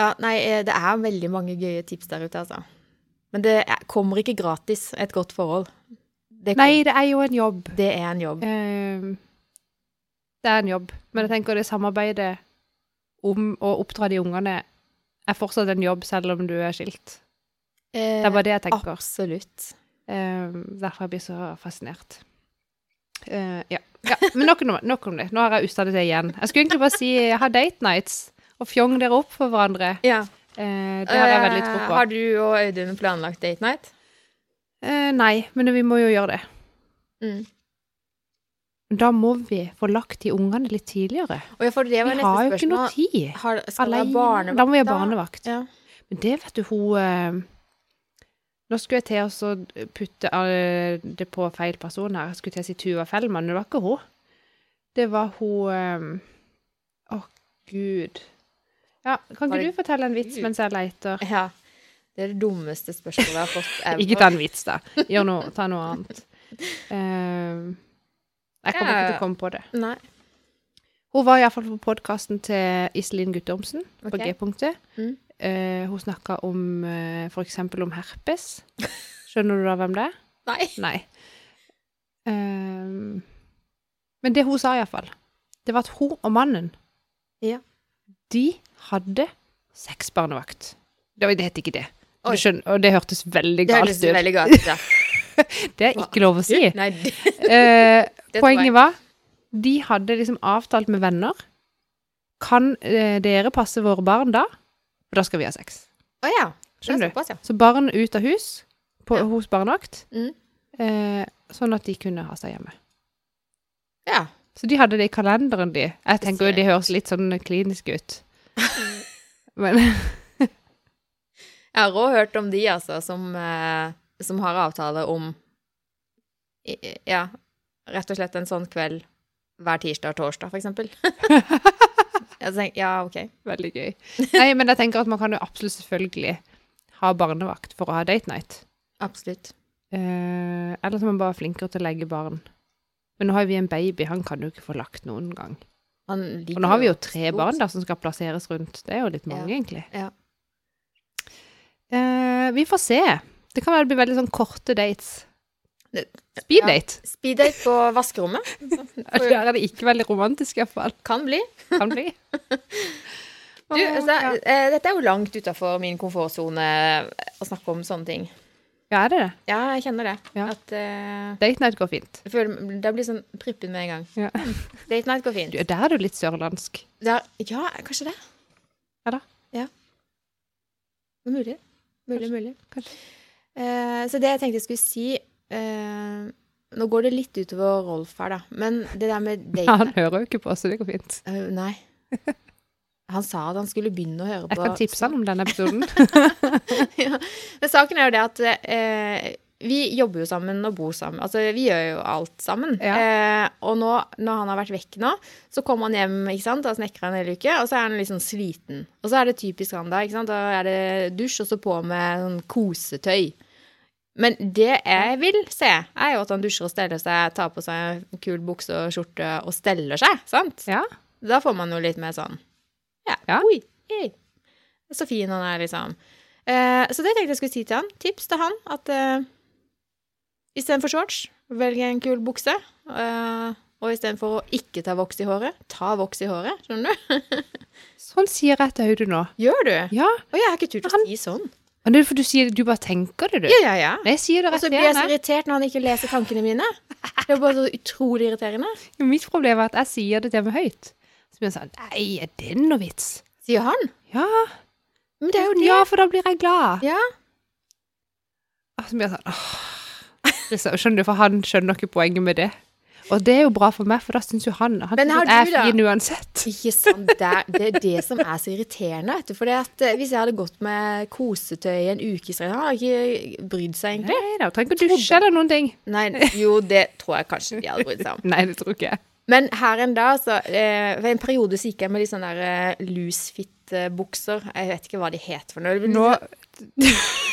ja, nei, eh, det er veldig mange gøye tips der ute, altså. Men det er, kommer ikke gratis, et godt forhold. Det, Nei, det er jo en jobb. det er en jobb. Uh, det er en jobb. Men jeg tenker det samarbeidet om å oppdra de ungene er fortsatt en jobb, selv om du er skilt. Det er bare det jeg tenker. Absolutt. Eh, derfor jeg blir så fascinert. Eh, ja. ja. Men nok, om- nok om det. Nå har jeg usta det igjen. Jeg skulle egentlig bare si ha date nights og fjong dere opp for hverandre. Ja. Eh, det har jeg veldig tro Eh, på. Har du og Audun planlagt date night? Eh, nei, men vi må jo gjøre det. Mm. Da må vi få lagt de ungene litt tidligere. Vi har jo ikke noe tid. Har, Alene. Da må vi ha barnevakt. Ja. Men det vet du, hun eh, Nå skulle jeg til å putte det på feil person her. Jeg skulle til å si Tuva Fellmann, men det var ikke hun. Det var hun eh, oh, gud. Ja, kan ikke du fortelle en vits mens jeg leter? ja. Det er det dummeste spørsmålet jeg har fått ever. Ikke ta en vits, da. Gjør noe, ta noe annet. Eh, jeg kommer ikke til å komme på det. Nei. Hun var iallfall på podkasten til Iselin Guttormsen på okay. G-punktet. Mm. Eh, hun snakka om uh, f.eks. om herpes. Skjønner du da hvem det er? Nei. Nei. Ehm, men det hun sa iallfall, det var at hun og mannen Ja. De hadde sexbarnevakt. Det, det het ikke det. Skjønner, og det hørtes veldig galt galt Det hørtes veldig galt ut, ja. Det er ikke lov å si. Nei, det, Eh, poenget var de hadde liksom avtalt med venner. Kan eh, dere passe våre barn da? For da skal vi ha sex. Å ja. Det er Skjønner du? ja. Så barn ut av hus på, Ja. hos barnevakt, Mm. eh, sånn at de kunne ha seg hjemme. Ja. Så de hadde det i kalenderen, de. Jeg tenker jo det høres litt sånn klinisk ut. Men Jeg har òg hørt om de, altså, som, eh, som har avtale om Ja, rett og slett en sånn kveld hver tirsdag og torsdag, for eksempel. Jeg tenker, ja, OK. Veldig gøy. Nei, men jeg tenker at man kan jo absolutt selvfølgelig ha barnevakt for å ha date night. Absolutt. Eh, eller så er man bare flinkere til å legge barn. Men nå har vi en baby, han kan jo ikke få lagt noen gang. Han Og nå har vi jo tre barn da som skal plasseres rundt. Det er jo litt mange, Ja. egentlig. Ja. Eh, vi får se. Det kan være blir veldig sånn korte dates. Speeddate. Ja. Speeddate på vaskerommet. Der er det ikke veldig romantisk, iallfall. Kan bli. Kan bli. Du, altså, ja. eh, dette er jo langt utafor min komfortsone å snakke om sånne ting. ja, er det det? Ja, jeg kjenner det. Ja. At uh, Date night går fint. jeg føler, Det blir sånn prippen med en gang. Ja. Date night går fint. Du, der er du litt sørlandsk. Det er, ja, kanskje det. Ja da. Ja. Mulig. Mulig, Kanskje. mulig. Kanskje. Eh, så det jeg tenkte jeg skulle si eh, Nå går det litt utover Rolf her, da. Men det der med date han hører jo ikke på, så det går fint. Uh, Nei. Han sa at han skulle begynne å høre på Jeg kan tipse han om denne episoden. ja. Men saken er jo det at eh, vi jobber jo sammen og bor sammen. Altså, vi gjør jo alt sammen. Ja. Eh, og nå, når han har vært vekk nå, så kommer han hjem ikke sant, og snekrer en hel uke, og så er han litt sånn sliten. Og så er det typisk han da. ikke sant, Da er det dusj, og så på med sånn kosetøy. Men det jeg vil se, er jo at han dusjer og steller seg, tar på seg en kul bukse og skjorte og steller seg. sant? Ja. Da får man jo litt mer sånn Ja, Ja. oi, hei. Så fin han er, liksom. Eh, så det tenkte jeg skulle si til han. Tips til han at uh, istedenfor shorts, velg en kul bukse. Uh, og istedenfor å ikke ta voks i håret, ta voks i håret. Skjønner du? Sånn sier jeg til Audun nå. Gjør du? Ja. Og jeg har ikke turt å Han- si sånn. Men det er for du sier du bare tenker det, du. Ja, ja, ja. Jeg sier det Og så blir jeg så irritert når han ikke leser tankene mine. Det er bare så utrolig irriterende. Mitt problem er at jeg sier det til meg høyt. Så blir han sånn Nei, er det noe vits? Sier han. Ja. Men det er jo det. Ja, for da blir jeg glad. Ja. Og så blir jeg sånn åh. Liksom, skjønner du, for han skjønner ikke poenget med det. Og det er jo bra for meg, for da syns jo han Han synes jeg er fin uansett. Ikke sant. Det er, det er det som er så irriterende. Vet du. For hvis jeg hadde gått med kosetøy i en uke i hadde Han ikke brydd seg, egentlig. Nei da, trenger ikke dusje eller noen ting. Nei, jo, det tror jeg kanskje de hadde brydd seg om. Nei, det tror ikke jeg. Men her en dag, så eh, en periode så gikk jeg med litt sånne der eh, loose fit-bukser. Jeg vet ikke hva de het for noe. Nå,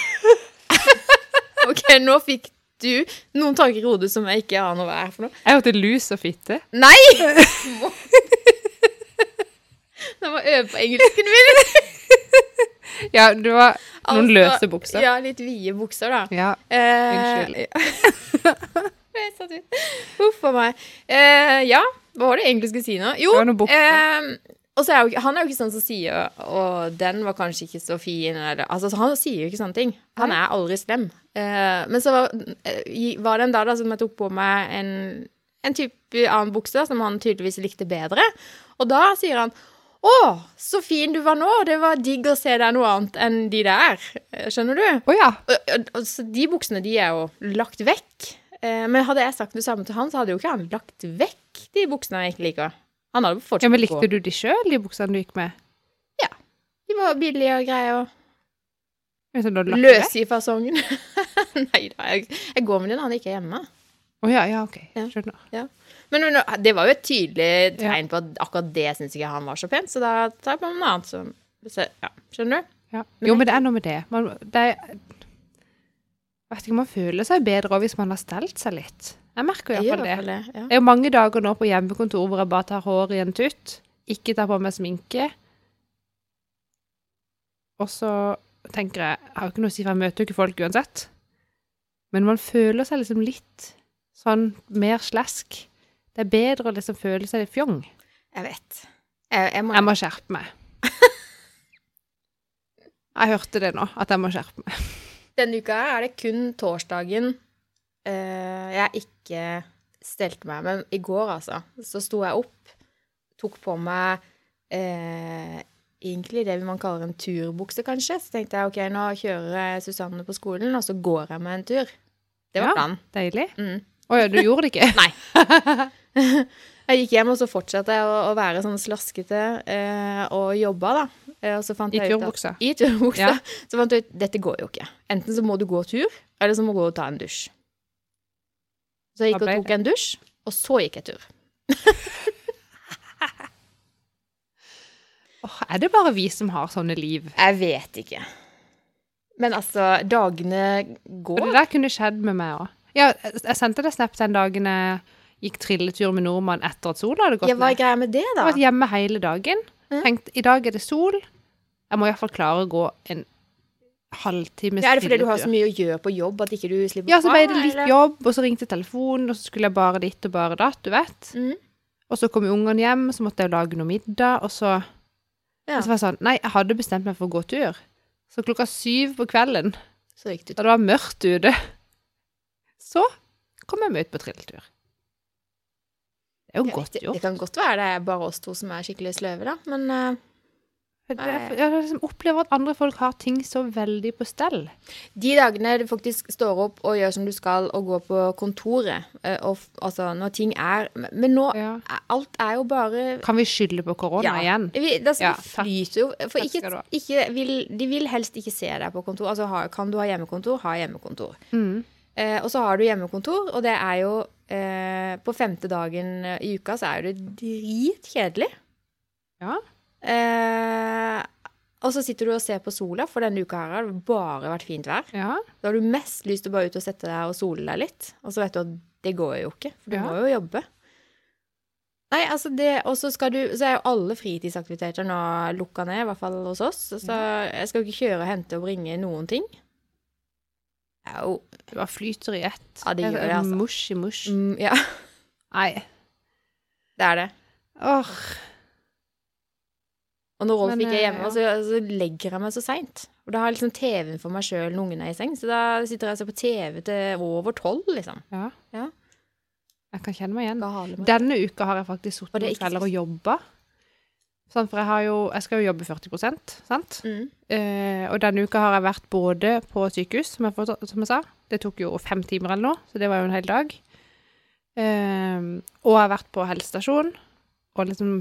OK, nå fikk du noen tanker i hodet som jeg ikke aner hva er for noe. jeg hørte lus og fitte. Nei! Jeg må øve på engelsken min. Ja, du har noen Altså, løse bukser. Ja, litt vide bukser, da. Ja. Eh, Unnskyld. Jeg satt ut. Huff a meg. Eh, ja, hva var det jeg egentlig skulle si nå? Jo, Det var noen bukser. eh, og så er jo, han er jo ikke sånn som sier Og den var kanskje ikke så fin, eller Altså, han sier jo ikke sånne ting. Han er aldri slem. Uh, men så var, eh, var det en dag da som jeg tok på meg en, en type annen bukse som han tydeligvis likte bedre. Og da sier han å, så fin du var nå. Det var digg å se deg noe annet enn de der. Eh, Skjønner du? Å ja. Og- og- og så de buksene de er jo lagt vekk. Men hadde jeg sagt det samme til han, så hadde jo ikke han lagt vekk de buksene jeg ikke liker. Han hadde fortsatt ja. Men på. likte du de sjøl, de buksene du gikk med? Ja. De var billige og greie og løse i fasongen. Nei da, jeg, jeg går med den når han ikke er hjemme. Å ja, ja, OK. Ja. Skjønner. Men nå- det var jo et tydelig Ja. tegn på at akkurat det syns ikke han var så pent, så da tar jeg på meg noe annet. Så, ja, skjønner du? Ja. Men Jo, men det er noe med det. Man, det er, vet ikke, Man føler seg bedre hvis man har stelt seg litt. Jeg merker jo iallfall det. det. Ja. Det er jo mange dager nå på hjemmekontor hvor jeg bare tar hår i en tutt, ikke tar på meg sminke. Og så tenker jeg Jeg har jo ikke noe å si, for jeg møter jo ikke folk uansett. Men man føler seg liksom litt sånn mer slask. Det er bedre å liksom føle seg litt fjong. Jeg vet. Jeg, jeg må, Jeg må skjerpe meg. Jeg hørte det nå, at jeg må skjerpe meg. Denne uka er det kun torsdagen eh, jeg ikke stelte meg. Men i går, altså, så sto jeg opp, tok på meg eh, egentlig det man kaller en turbukse, kanskje. Så tenkte jeg ok, nå kjører jeg Susanne på skolen, og så går jeg med en tur. Det var Ja. planen. Deilig. Mm. Å ja, du gjorde det ikke? Nei. Jeg gikk hjem, og så fortsatte jeg å, å være sånn slaskete eh, og jobba, da. Eh, og så fant I turbuksa? I turbuksa. Ja. Så fant jeg ut dette går jo ikke. Enten så må du gå tur, eller så må du gå og ta en dusj. Så jeg gikk og tok en dusj, og så gikk jeg tur. oh, er det bare vi som har sånne liv? Jeg vet ikke. Men altså, dagene går. går. det der kunne skjedd med meg òg. Ja, jeg sendte deg snap den dagen jeg gikk trilletur med nordmann etter at sola hadde gått Ja, hva er ned. greia med det, Jeg da? har vært hjemme hele dagen. Mm. Tenkt i dag er det sol. Jeg må iallfall klare å gå en halvtimes Ja, er det fordi du har så mye å gjøre på jobb at ikke du slipper Ja, så ble det litt jobb, og så ringte telefonen, og så skulle jeg bare ditt og bare datt, du vet. Mm. Og så kom ungene hjem, så måtte jeg lage noe middag, og så, Ja. og så var jeg sånn Nei, jeg hadde bestemt meg for å gå tur. Så klokka syv på kvelden, da det var mørkt ute, så kom jeg meg ut på trilletur. Det er jo Ja, godt gjort. det kan godt være det er bare oss to som er skikkelig sløve, da. Men eh, Jeg, jeg, liksom opplever at andre folk har ting så veldig på stell. de dagene du faktisk står opp og gjør som du skal, og går på kontoret, eh, og altså når ting er Men nå Ja. Alt er jo bare Kan vi skylde på korona Ja. igjen? Vi, det, Ja, flyter jo For ikke, ikke vil, de vil helst ikke se deg på kontor. Altså, ha, kan du ha hjemmekontor, ha hjemmekontor. Mm. Eh, og så har du hjemmekontor, og det er jo eh, På femte dagen i uka så er det dritkjedelig. Ja. Eh, og så sitter du og ser på sola, for denne uka her har det bare vært fint vær. Ja. Da har du mest lyst til å bare ut og sette deg og sole deg litt. Og så vet du at det går jo ikke, for du Ja. må jo jobbe. Nei, altså det Og så skal du Så er jo alle fritidsaktiviteter nå lukka ned, i hvert fall hos oss. Så jeg skal jo ikke kjøre, hente og bringe noen ting. Au. Det bare flyter i ett. Ja, det gjør det, altså. Mush i mush. mm, Ja, Nei. det er det. Åh. Og når Rolf Men, ikke er hjemme, hjemme, så, så legger jeg meg så seint. Og da har jeg liksom TV-en for meg sjøl når ungen er i seng, så da sitter jeg og ser på TV til over tolv, liksom. Ja. Ja. Jeg kan kjenne meg igjen. Meg. Denne uka har jeg faktisk sittet noen kvelder og jobba. Sånn, for jeg, har jo, jeg skal jo jobbe 40 sant? Mm. Eh, og denne uka har jeg vært både på sykehus, som jeg, som jeg sa. Det tok jo fem timer eller noe, så det var jo en hel dag. Eh, og jeg har vært på helsestasjon. Og liksom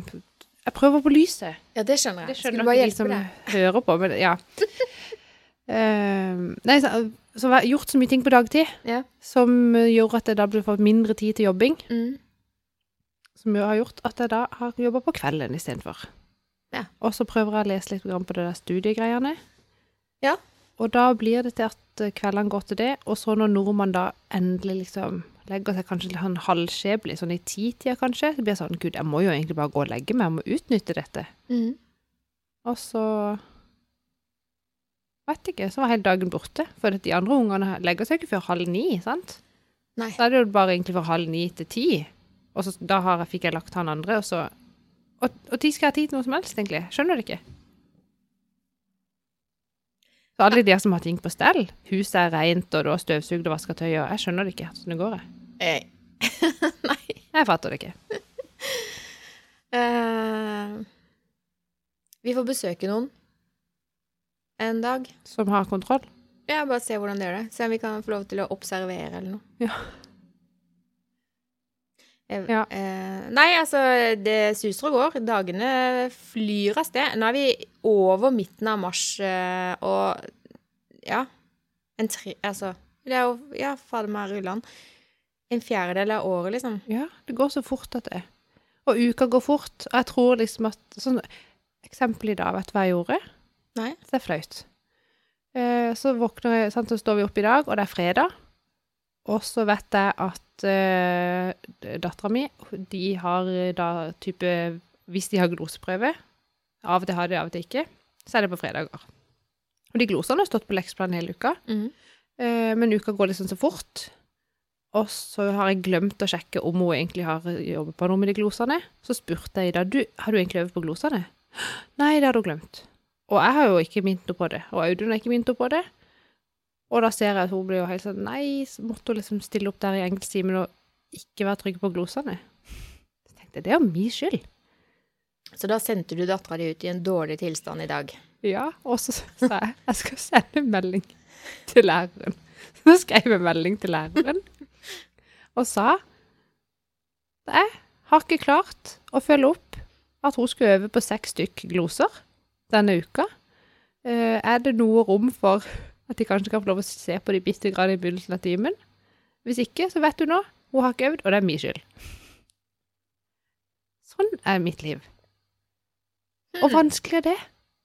Jeg prøver på lyset. Ja, det skjønner jeg. Det skjønner Skulle bare ikke de hjelpe som deg. hører på, men ja. Uh, nei, så, så har jeg gjort så mye ting på dagtid Ja. som gjør at jeg da blir fått mindre tid til jobbing. Mm. Som jo har gjort at jeg da har jobba på kvelden istedenfor. Ja. Og så prøver jeg å lese litt grann på det der studiegreiene. Ja. Og da blir det til at eh, kveldene går til det, og så når nordmann da endelig liksom legger seg kanskje litt sånn halvskjeblig, sånn i titida kanskje, så blir jeg sånn Gud, jeg må jo egentlig bare gå og legge meg, jeg må utnytte dette. Mm. Og så Vet ikke, så var hele dagen borte. For de andre ungene legger seg ikke før halv ni, sant? Nei. Så er det jo bare egentlig fra halv ni til ti. Og så, da har fikk jeg lagt han andre, og så Og, og de skal ha tid til noe som helst, egentlig. Skjønner du ikke? Så alle de som har ting på stell, huset er rent, og du har støvsugd og vaska tøy, og jeg skjønner det ikke hvordan det går. Jeg. Nei. jeg fatter det ikke. Uh, vi får besøke noen en dag. Som har kontroll. Ja, bare se hvordan det gjør det. Se om vi kan få lov til å observere eller noe. Ja. Eh, Ja. eh, nei, altså, det suser og går. Dagene flyr av sted. Nå er vi over midten av mars, eh, og ja En tre... Altså, det er jo Ja, fader meg rullan. En fjerdedel av året, liksom. Ja, det går så fort at det. Og uka går fort. Og jeg tror liksom at sånn Eksempel i dag, vet du hva jeg gjorde? Nei. Det er flaut. Eh, så våkner jeg, sant, så står vi opp i dag, og det er fredag. Og så vet jeg at uh, dattera mi, de har eh, da type Hvis de har gloseprøve, av og til har de, av og til ikke, så er det på fredager. Og de glosene har stått på lekseplanen hele uka. mm. uh, men uka går liksom så fort. Og så har jeg glemt å sjekke om hun egentlig har jobbet på noe med de glosene. Så spurte jeg da du, har du egentlig øvd på glosene. Nei, det har du glemt. Og jeg har jo ikke minnet henne på det. Og Audun har ikke minnet henne på det. Og da ser jeg at hun blir jo helt sånn Nei, så måtte hun liksom stille opp der i enkelttimen og ikke være trygg på glosene. Så tenkte jeg, det er jo min skyld. Så da sendte du dattera di ut i en dårlig tilstand i dag. Ja, og så sa jeg jeg skal sende melding til læreren. Så skrev jeg melding til læreren og sa jeg har ikke klart å følge opp at hun skulle øve på seks stykk gloser denne uka. Eh, er det noe rom for at de kanskje kan få lov å se på de bitte grann i begynnelsen av timen? Hvis ikke, så vet du nå, hun har ikke øvd, og det er min skyld. Sånn er mitt liv. Og vanskelig er det?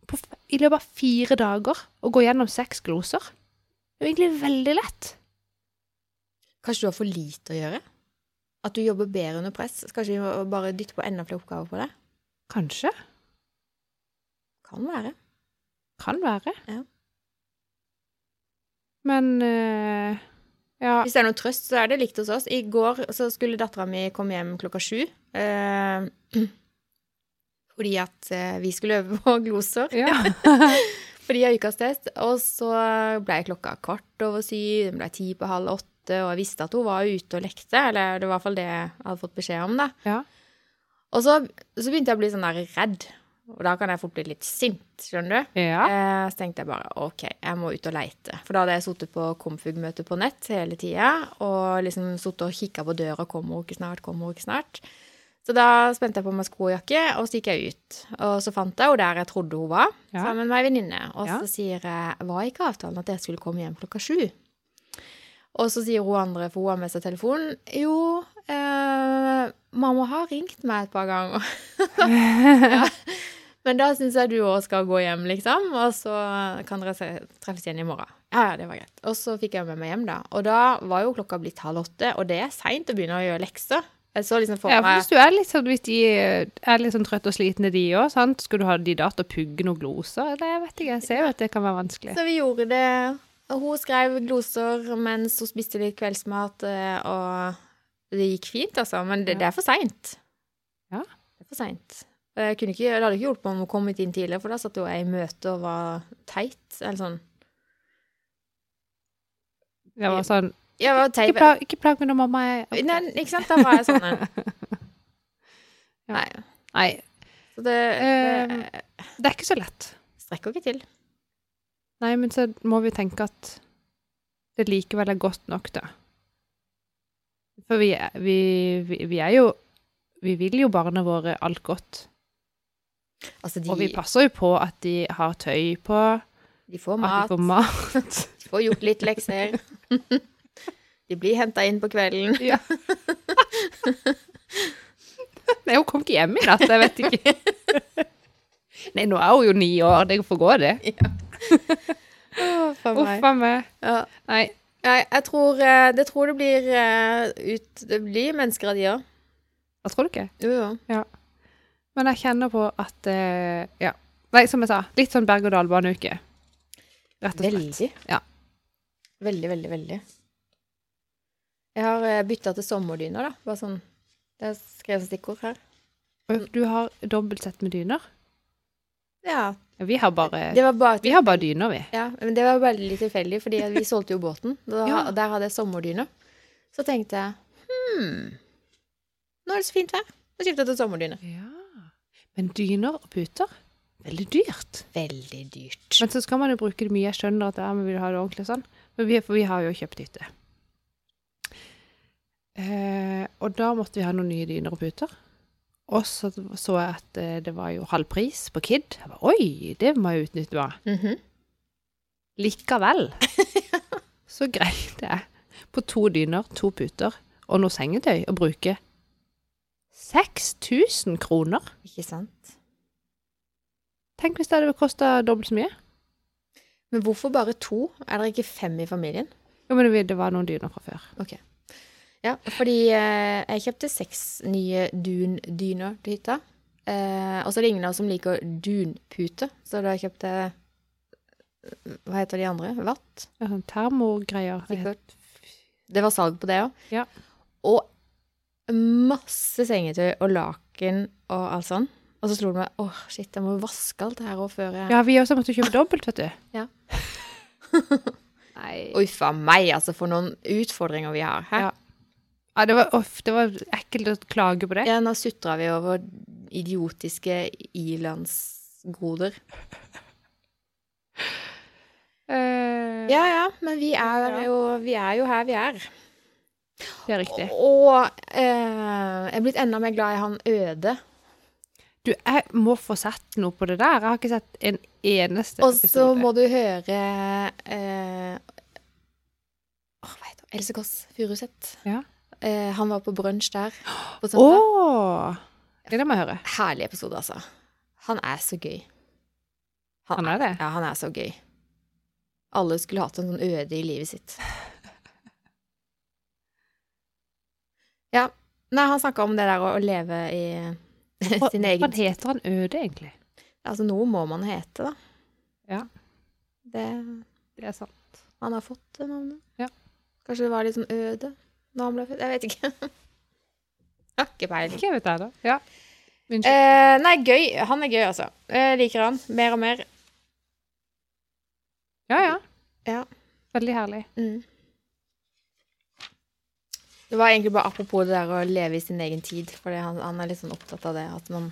På, I løpet av fire dager å gå gjennom seks gloser? Det er egentlig veldig lett. Kanskje du har for lite å gjøre? At du jobber bedre under press? Kanskje vi må bare dytte på enda flere oppgaver på deg? Kanskje. Kan være. Kan være. Ja. Men uh, ja. Hvis det er noe trøst, så er det likt hos oss. I går så skulle dattera mi komme hjem klokka sju. Uh, fordi at uh, vi skulle øve på gloser. ja. Fordi jeg har ukas test. Og så ble klokka kvart over syv, den ble ti på halv åtte, og jeg visste at hun var ute og lekte. Eller det var i hvert fall det jeg hadde fått beskjed om, da. ja. Og så, så begynte jeg å bli sånn der redd. Og da kan jeg fort bli litt sint, skjønner du. Ja. Eh, så tenkte jeg bare OK, jeg må ut og leite. For da hadde jeg sittet på Komfug-møte på nett hele tida og liksom sittet og kikka på døra. Kommer hun ikke snart? Kommer hun ikke snart? Så da spente jeg på meg sko og jakke, og så gikk jeg ut. Og så fant jeg henne der jeg trodde hun var, Ja. sammen med ei venninne. Og Ja. så sier jeg Var ikke avtalen at jeg skulle komme hjem klokka sju? Og så sier hun andre, for hun har med seg telefonen, jo, eh, mamma har ringt meg et par ganger. ja. Men da syns jeg du òg skal gå hjem, liksom, og så kan dere treffes igjen i morgen. Ja, ja, det var greit. Og så fikk jeg med meg hjem, da. Og da var jo klokka blitt halv åtte, og det er seint å begynne å gjøre lekser. Jeg så liksom for Ja, for hvis du er litt sånn, hvis de er litt sånn trøtte og slitne, de òg, sant, skulle du ha de da til å pugge noen gloser? Eller jeg vet ikke, jeg ser jo at det kan være vanskelig. Så vi gjorde det. Hun skrev gloser mens hun spiste litt kveldsmat, eh, og det gikk fint, altså. Men det, det er for seint. Ja. Det er for seint. Jeg kunne ikke, det hadde ikke hjulpet om hun kom inn tidligere, for da satt jo jeg i møte og var teit. Eller sånn. Det var sånn Jeg var teit. Ikke plag, ikke plag meg når mamma er Nei, ikke sant? Da var jeg sånn. Ja. Nei. Nei, Så det, det, uh, det er ikke så lett. strekker ikke til. Nei, men så må vi tenke at det likevel er godt nok, da. For vi, vi, vi, vi er jo Vi vil jo barna våre alt godt. Altså, de, Og vi passer jo på at de har tøy på, de får at mat, de får mat. de får gjort litt lekser. De blir henta inn på kvelden. Ja. Nei, hun kom ikke hjem i natt, jeg vet ikke. Nei, nå er hun jo ni år, det får gå, det. Uff oh, meg. Uff a meg. Ja. Nei, Nei, jeg tror eh, det, tror det blir eh, ut Det blir mennesker av de òg. tror du ikke. Jo, jo. Men jeg kjenner på at eh, Ja. Nei, som jeg sa, litt sånn berg-og-dal-bane-uke. Rett og slett. Veldig. Ja. Veldig, veldig, veldig. Jeg har uh, bytta til sommerdyner, da. Bare sånn Det er skrevet stikkord her. Du har dobbelt sett med dyner? Ja. Vi har bare, Det var bare vi har bare dyner, vi. Ja, men det var veldig tilfeldig, fordi vi solgte jo båten. Da, Ja. Der hadde jeg sommerdyner. Så tenkte jeg hm, nå er det så fint vær. Skiftet jeg til sommerdyne. Ja. Men dyner og puter, veldig dyrt. Veldig dyrt. Men så skal man jo bruke det mye. Jeg skjønner at ja, vi vil ha det ordentlig sånn. Men vi, for vi har jo kjøpt hytte. Eh, og da måtte vi ha noen nye dyner og puter. Og så så jeg at eh, det var jo halv pris på Kid. Jeg var, Oi, det må jeg utnytte meg. -hmm. Likevel så greide jeg på to dyner, to puter og noe sengetøy å bruke 6000 kroner. Ikke sant? Tenk hvis det hadde kosta dobbelt så mye. Men hvorfor bare to? Er dere ikke fem i familien? Jo, men det- det var noen dyner fra før. Ja, fordi eh, jeg kjøpte seks nye dundyner til hytta. Eh, og så er det ingen av oss som liker dunpute, så da kjøpte jeg Hva heter de andre? Vatt? Ja, sånn termogreier. Sikkert. Det var salg på det òg. Ja. Og masse sengetøy og laken og alt sånn. Og så slo det meg åh, shit, jeg må vaske alt det her òg før jeg Ja, vi også måtte kjøpe dobbelt, vet du. Ja. Nei. Uff a meg, altså, for noen utfordringer vi har. Hæ? Ja. Ja, det var, uff, det var ekkelt å klage på det. Ja, nå sutra vi over idiotiske ilandsgoder. uh, Ja ja, men vi er, jo, vi er jo her vi er. Det er riktig. Og eh, jeg er blitt enda mer glad i han Øde. Du, jeg må få sett noe på det der. Jeg har ikke sett en eneste Og så må du høre eh, åh, Hva heter det? Else Kåss Furuseth. Ja. Eh, han var på brunsj der på søndag. Oh, Det må jeg høre. Herlig episode, altså. Han er så gøy. Han er det. Ja, han er så gøy. Alle skulle hatt en sånn øde i livet sitt. Ja. Nei, han snakka om det der å, å leve i sin egen hva heter han Øde, egentlig? Altså, noe må man hete, da. Ja. Det Det er sant. Han har fått det navnet. Ja. Kanskje det var litt sånn øde da han ble født. Jeg vet ikke. Jeg har ikke peiling. Ikke vet jeg, da. Ja. Eh, nei, gøy. Han er gøy, altså. Jeg liker han. Mer og mer. ja, ja. Ja. Veldig herlig. Mm. Det var egentlig bare apropos det der å leve i sin egen tid, for han, han er litt sånn opptatt av det, at man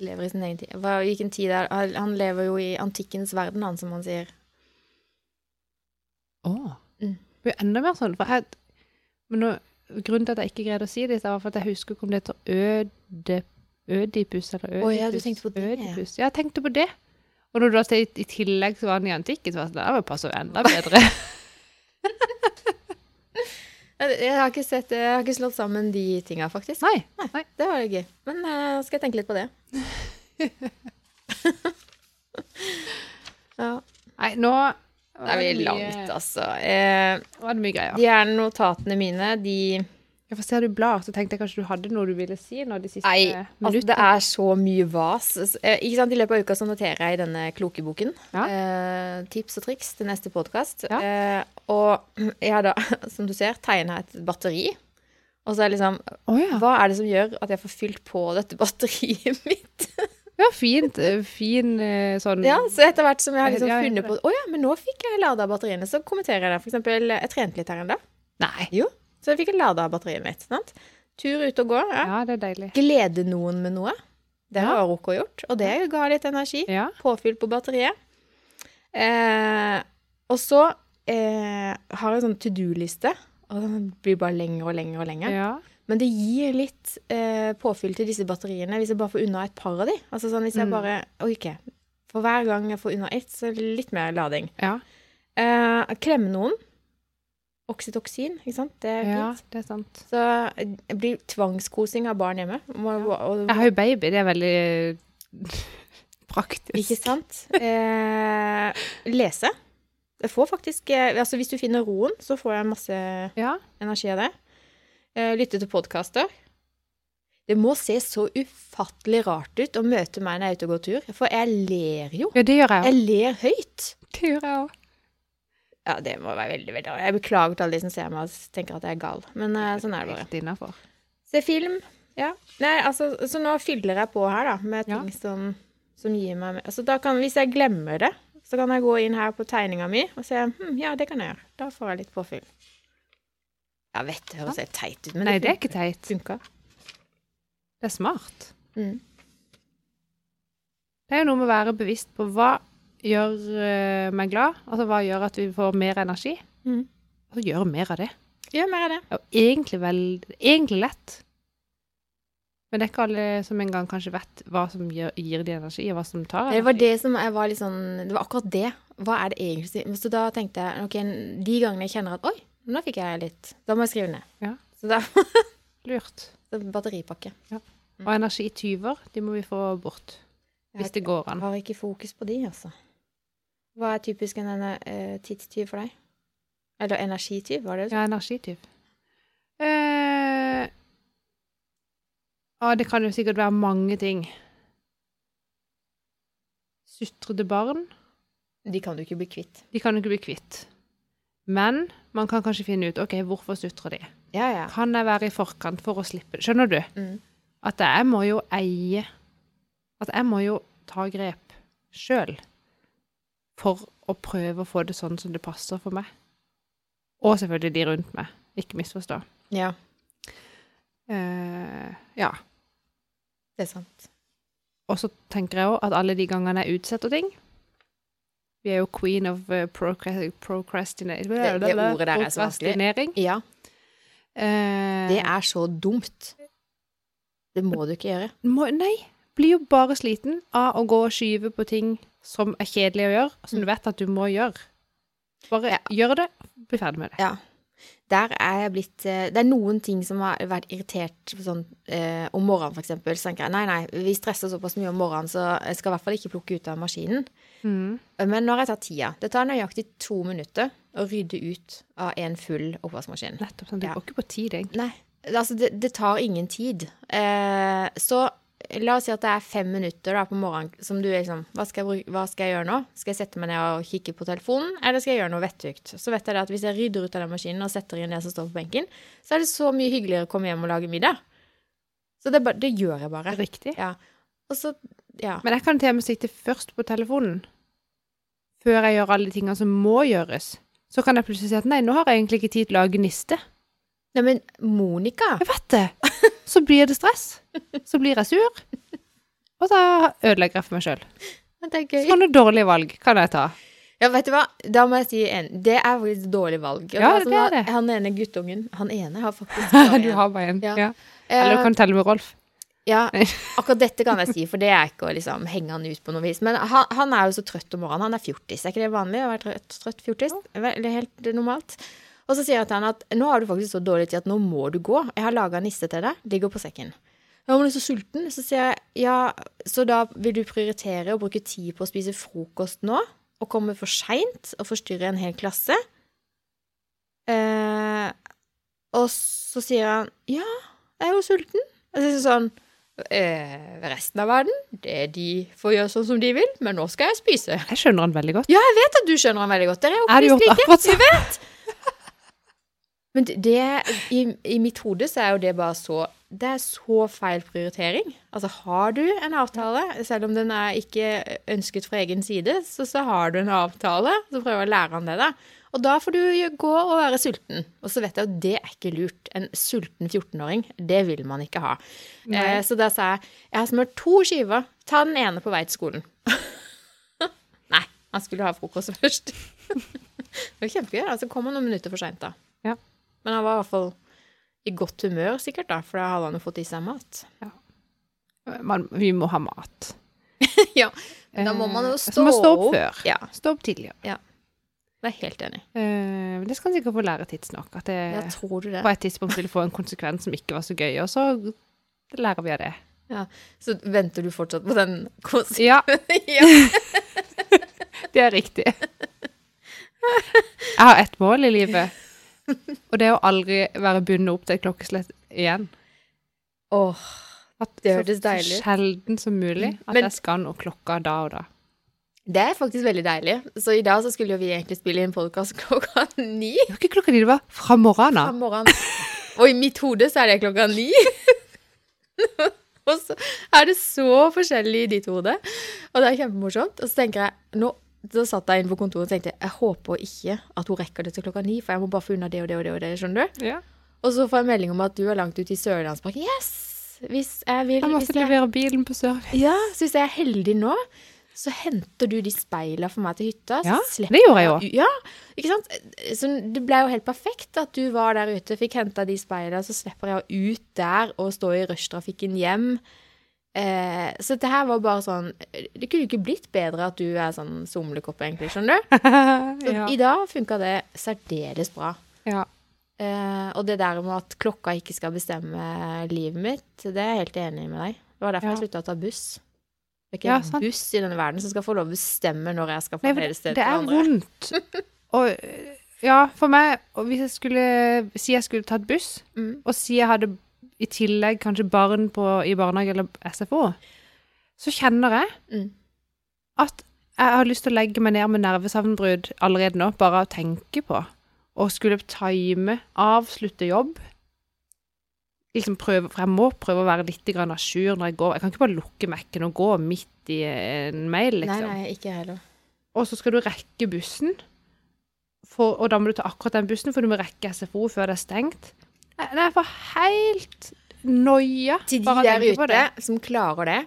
lever i sin egen tid. Hva, hvilken tid er Han lever jo i antikkens verden, han, som han sier. Å. Mm. Det blir enda mer sånn, for jeg Men nå, grunnen til at jeg ikke greide å si det, var for at jeg husker ikke om det heter øde, Ødipus eller Ødipus. Oh, ja, du tenkte på det. Ødipus. Ja, jeg tenkte på det. Og når du da sier i tillegg så var han i antikken, så var det sånn, det passer jo enda bedre. Jeg, har ikke sett, jeg har ikke slått sammen de tinga, faktisk. Nei. Nei, Det var jo gøy. Men uh, skal jeg tenke litt på det. ja. Nei, nå er vi langt, altså. Eh, Nå var det mye greier. de her notatene mine, de Ja, for ser du blad? så tenkte jeg kanskje du hadde noe du ville si nå de siste Nei, altså, det er så mye vas. Eh, Ikke sant, I løpet av uka så noterer jeg i denne klokeboken Ja. eh, tips og triks til neste podkast. Ja. Eh, og jeg har da, som du ser, tegna et batteri. Og så er det liksom oh, ja. Hva er det som gjør at jeg får fylt på dette batteriet mitt? ja, fint. eh, Fin eh, sånn Ja, Så etter hvert som jeg har liksom funnet på Å ja, men nå fikk jeg lada batteriene, så kommenterer jeg det. For eksempel, jeg trente litt her en dag. Nei. Jo. Så jeg fikk lada batteriet mitt. sant? Tur ut og gå. Ja. Ja, det er deilig. Glede noen med noe. Det har. Rocco gjort, og det ga litt energi. Ja. Påfyll på batteriet. Eh, og så eh, har jeg sånn to do-liste, og den blir bare lenger og lenger og lenger. ja. Men det gir litt eh, påfyll til disse batteriene hvis jeg bare får unna et par av de. Altså sånn hvis jeg Mm. bare ikke. For hver gang jeg får unna ett, så er det litt mer lading. Ja. Eh, klemme noen. Oksytoksin, ikke sant. Det er ja, fint. det er sant. Så det blir tvangskosing av barn hjemme. Må, og, Jeg har jo baby, det er veldig praktisk. Ikke sant? Eh, lese. Jeg får faktisk eh, Altså, hvis du finner roen, så får jeg masse Ja. energi av det. Eh, lytte til podkaster. Det må se så ufattelig rart ut å møte meg når jeg er ute og går tur, for jeg ler jo. ja, det gjør jeg Jeg ler høyt. Det gjør jeg òg. Ja, det må være veldig, veldig rart. Jeg beklager til alle de som ser meg og tenker at jeg er gal, men uh, sånn er det bare. Helt innafor. Se film. Ja. Nei, altså, så nå fyller jeg på her, da, med Ja. ting som, som gir meg Altså, da kan, hvis jeg glemmer det, så kan jeg gå inn her på tegninga mi og se hm, ja, det kan jeg gjøre. Da får jeg litt påfyll. Jeg vet det høres helt teit ut, men Nei, det er ikke teit. Funker. Det er smart. Mm. Det er jo noe med å være bevisst på hva gjør uh, meg glad, altså hva gjør at vi får mer energi, Mm. og så gjøre mer av det. Gjør mer av det. Det er jo egentlig, vel, egentlig lett. Men det er ikke alle som engang kanskje vet hva som gir, gir de energi, og hva som tar energi. Det var det som jeg var litt sånn Det var akkurat det. Hva er det egentlig Så da tenkte jeg ok, de gangene jeg kjenner at oi, nå fikk jeg litt Da må jeg skrive ned. Ja. Så da Lurt. så batteripakke. Og energityver, de må vi få bort. Hvis det går an. Jeg har ikke fokus på de, altså. Hva er typisk en uh, tidstyv for deg? Eller energityv, var det det? Ja, energityv. Uh, ja, det kan jo sikkert være mange ting. Sutrede barn, De kan du ikke bli kvitt. de kan du ikke bli kvitt. Men man kan kanskje finne ut ok, hvorfor sutrer de. Ja, ja. Kan jeg være i forkant for å slippe det? Skjønner du? Mm. At jeg må jo eie At jeg må jo ta grep sjøl for å prøve å få det sånn som det passer for meg. Og selvfølgelig de rundt meg. Ikke misforstå. Ja, Uh, ja. det er sant. Og så tenker jeg òg at alle de gangene jeg utsetter ting Vi er jo queen of uh. Det- det ordet der er så vanskelig. Ja, Eh, det er så dumt. Det må du ikke gjøre. må, Nei. Blir jo bare sliten av å gå og skyve på ting som er kjedelig å gjøre, som du vet at du må gjøre. Bare Ja. gjør det, bli ferdig med det. Ja. Der er jeg blitt eh, Det er noen ting som har vært irritert sånn, eh, om morgenen, eksempel. Så tenker jeg nei, nei, vi stresser såpass mye om morgenen, så jeg skal i hvert fall ikke plukke ut av maskinen. Mm. Men nå har jeg tatt tida. Det tar nøyaktig to minutter å rydde ut av en full oppvaskmaskin. Nettopp. sånn, Det Ja. ikke på tid, egentlig. Nei, altså det, det tar ingen tid. Eh, så la oss si at det er fem minutter da, på morgenen som du er liksom hva skal, bruke- hva skal jeg gjøre nå? Skal jeg sette meg ned og kikke på telefonen, eller skal jeg gjøre noe vettugt? Så vet jeg at hvis jeg rydder ut av den maskinen og setter inn det som står på benken, så er det så mye hyggeligere å komme hjem og lage middag. Så det, det gjør jeg bare. Riktig. Ja. Så, ja. Men jeg kan til og med sitte først på telefonen, før jeg gjør alle de tingene som må gjøres. Så kan jeg plutselig si at nei, nå har jeg egentlig ikke tid til å lage niste. Nei, men Monica Jeg vet det. Så blir det stress. Så blir jeg sur. Og så ødelegger jeg for meg sjøl. Det. Sånne dårlige valg kan jeg ta. Ja, vet du hva? Da må jeg si en. Det er faktisk dårlig valg. Og Ja, som det er det. Han ene guttungen Han ene har faktisk bare Du har bare en. Ja. Ja. Eller du Eh, kan telle med Rolf. Ja, akkurat dette kan jeg si, for det er ikke å liksom henge han ut på noe vis. Men han, han er jo så trøtt om morgenen. Han er fjortis. Er ikke det vanlig å være trøtt, trøtt fjortis? Vel, Det er helt normalt. Og så sier jeg til han at nå har du faktisk så dårlig tid at nå må du gå. Jeg har laga niste til deg. Ligger på sekken. Ja, men du er så sulten. Så sier jeg ja, så da vil du prioritere å bruke tid på å spise frokost nå? Og komme for seint og forstyrre en hel klasse? Eh, og så sier han ja, jeg er jo sulten. Og så jeg sånn eh, Resten av verden, det de får gjøre sånn som de vil, men nå skal jeg spise. Jeg skjønner han veldig godt. Ja, jeg vet at du skjønner han veldig godt. Dere er jo ikke like. akkurat sånn. Men det, i, I mitt hode så er jo det bare så Det er så feil prioritering. Altså, har du en avtale, selv om den er ikke ønsket fra egen side, så, så har du en avtale. Så prøver å lære han det, da. Og da får du gå og være sulten. Og så vet jeg at det er ikke lurt. En sulten 14-åring, det vil man ikke ha. Eh, så da sa jeg jeg har smurt to skiver. Ta den ene på vei til skolen. Nei, han skulle ha frokost først. det var kjempegøy. Altså kom han noen minutter for seint, da. Ja. Men han var i hvert fall i godt humør, sikkert, da, for da hadde han jo fått i seg mat. Man, vi må ha mat. ja, men da må man jo Eh, stå man stå opp før. Ja, Stå opp tidligere. jeg er helt enig. Uh, det skal han sikkert få lære tidsnok. At det Ja, tror du det? på et tidspunkt vil få en konsekvens som ikke var så gøy, og så lærer vi av det. Så venter du fortsatt på den konsekvensen? Ja, ja. det er riktig. Jeg har ett mål i livet, og det å aldri være bundet opp til et klokkeslett igjen. Åh, At Det høres deilig ut. Så sjelden som mulig at Men- jeg skal nå klokka da og da. det er faktisk veldig deilig. Så i dag så skulle jo vi egentlig spille inn podkast klokka ni Det var ikke klokka ni, det var fra morgenen fra av. morgenen. Og i mitt hode så er det klokka ni. Og så er det så forskjellig i ditt hode. Og det er kjempemorsomt. Og så tenker jeg nå, Da satt jeg inne på kontoret og tenkte jeg håper ikke at hun rekker det til klokka ni, for jeg må bare få unna det og det og det. og det, skjønner du? Ja. Og så får jeg melding om at du er langt ute i Sørlandsparken. Yes! Hvis jeg vil Jeg hvis måtte jeg, levere bilen på service. Ja, så hvis jeg er heldig nå, så henter du de speilene for meg til hytta. Ja, det gjorde jeg jo. Ja, ikke sant? Så det ble jo helt perfekt at du var der ute, fikk henta de speilene, så slipper jeg ut der og stå i rushtrafikken hjem. Eh, så det her var bare sånn Det kunne ikke blitt bedre at du er sånn somlekopp, egentlig, skjønner du? Så ja. I dag funka det særdeles bra. ja. Eh, og det der med at klokka ikke skal bestemme livet mitt, det er jeg helt enig med deg. Det var derfor Ja. jeg slutta å ta buss. Det er ikke en sant. buss i denne verden som skal få lov å bestemme når jeg skal fra det stedet det er vondt. Og ja, for meg og Hvis jeg skulle si jeg skulle tatt buss, Mm. og si jeg hadde i tillegg kanskje barn på, i barnehage eller SFO, så kjenner jeg Mm. at jeg har lyst til å legge meg ned med nervesavnbrudd allerede nå, bare av å tenke på. Og skulle time, avslutte jobb. Liksom prøve, for jeg må prøve å være litt à jour når jeg går. Jeg kan ikke bare lukke Mac-en og gå midt i en mail, liksom. Nei, nei, ikke heller. Og så skal du rekke bussen, for, og da må du ta akkurat den bussen, for du må rekke SFO før det er stengt. Nei, jeg får helt noia. Til de der ute det. som klarer det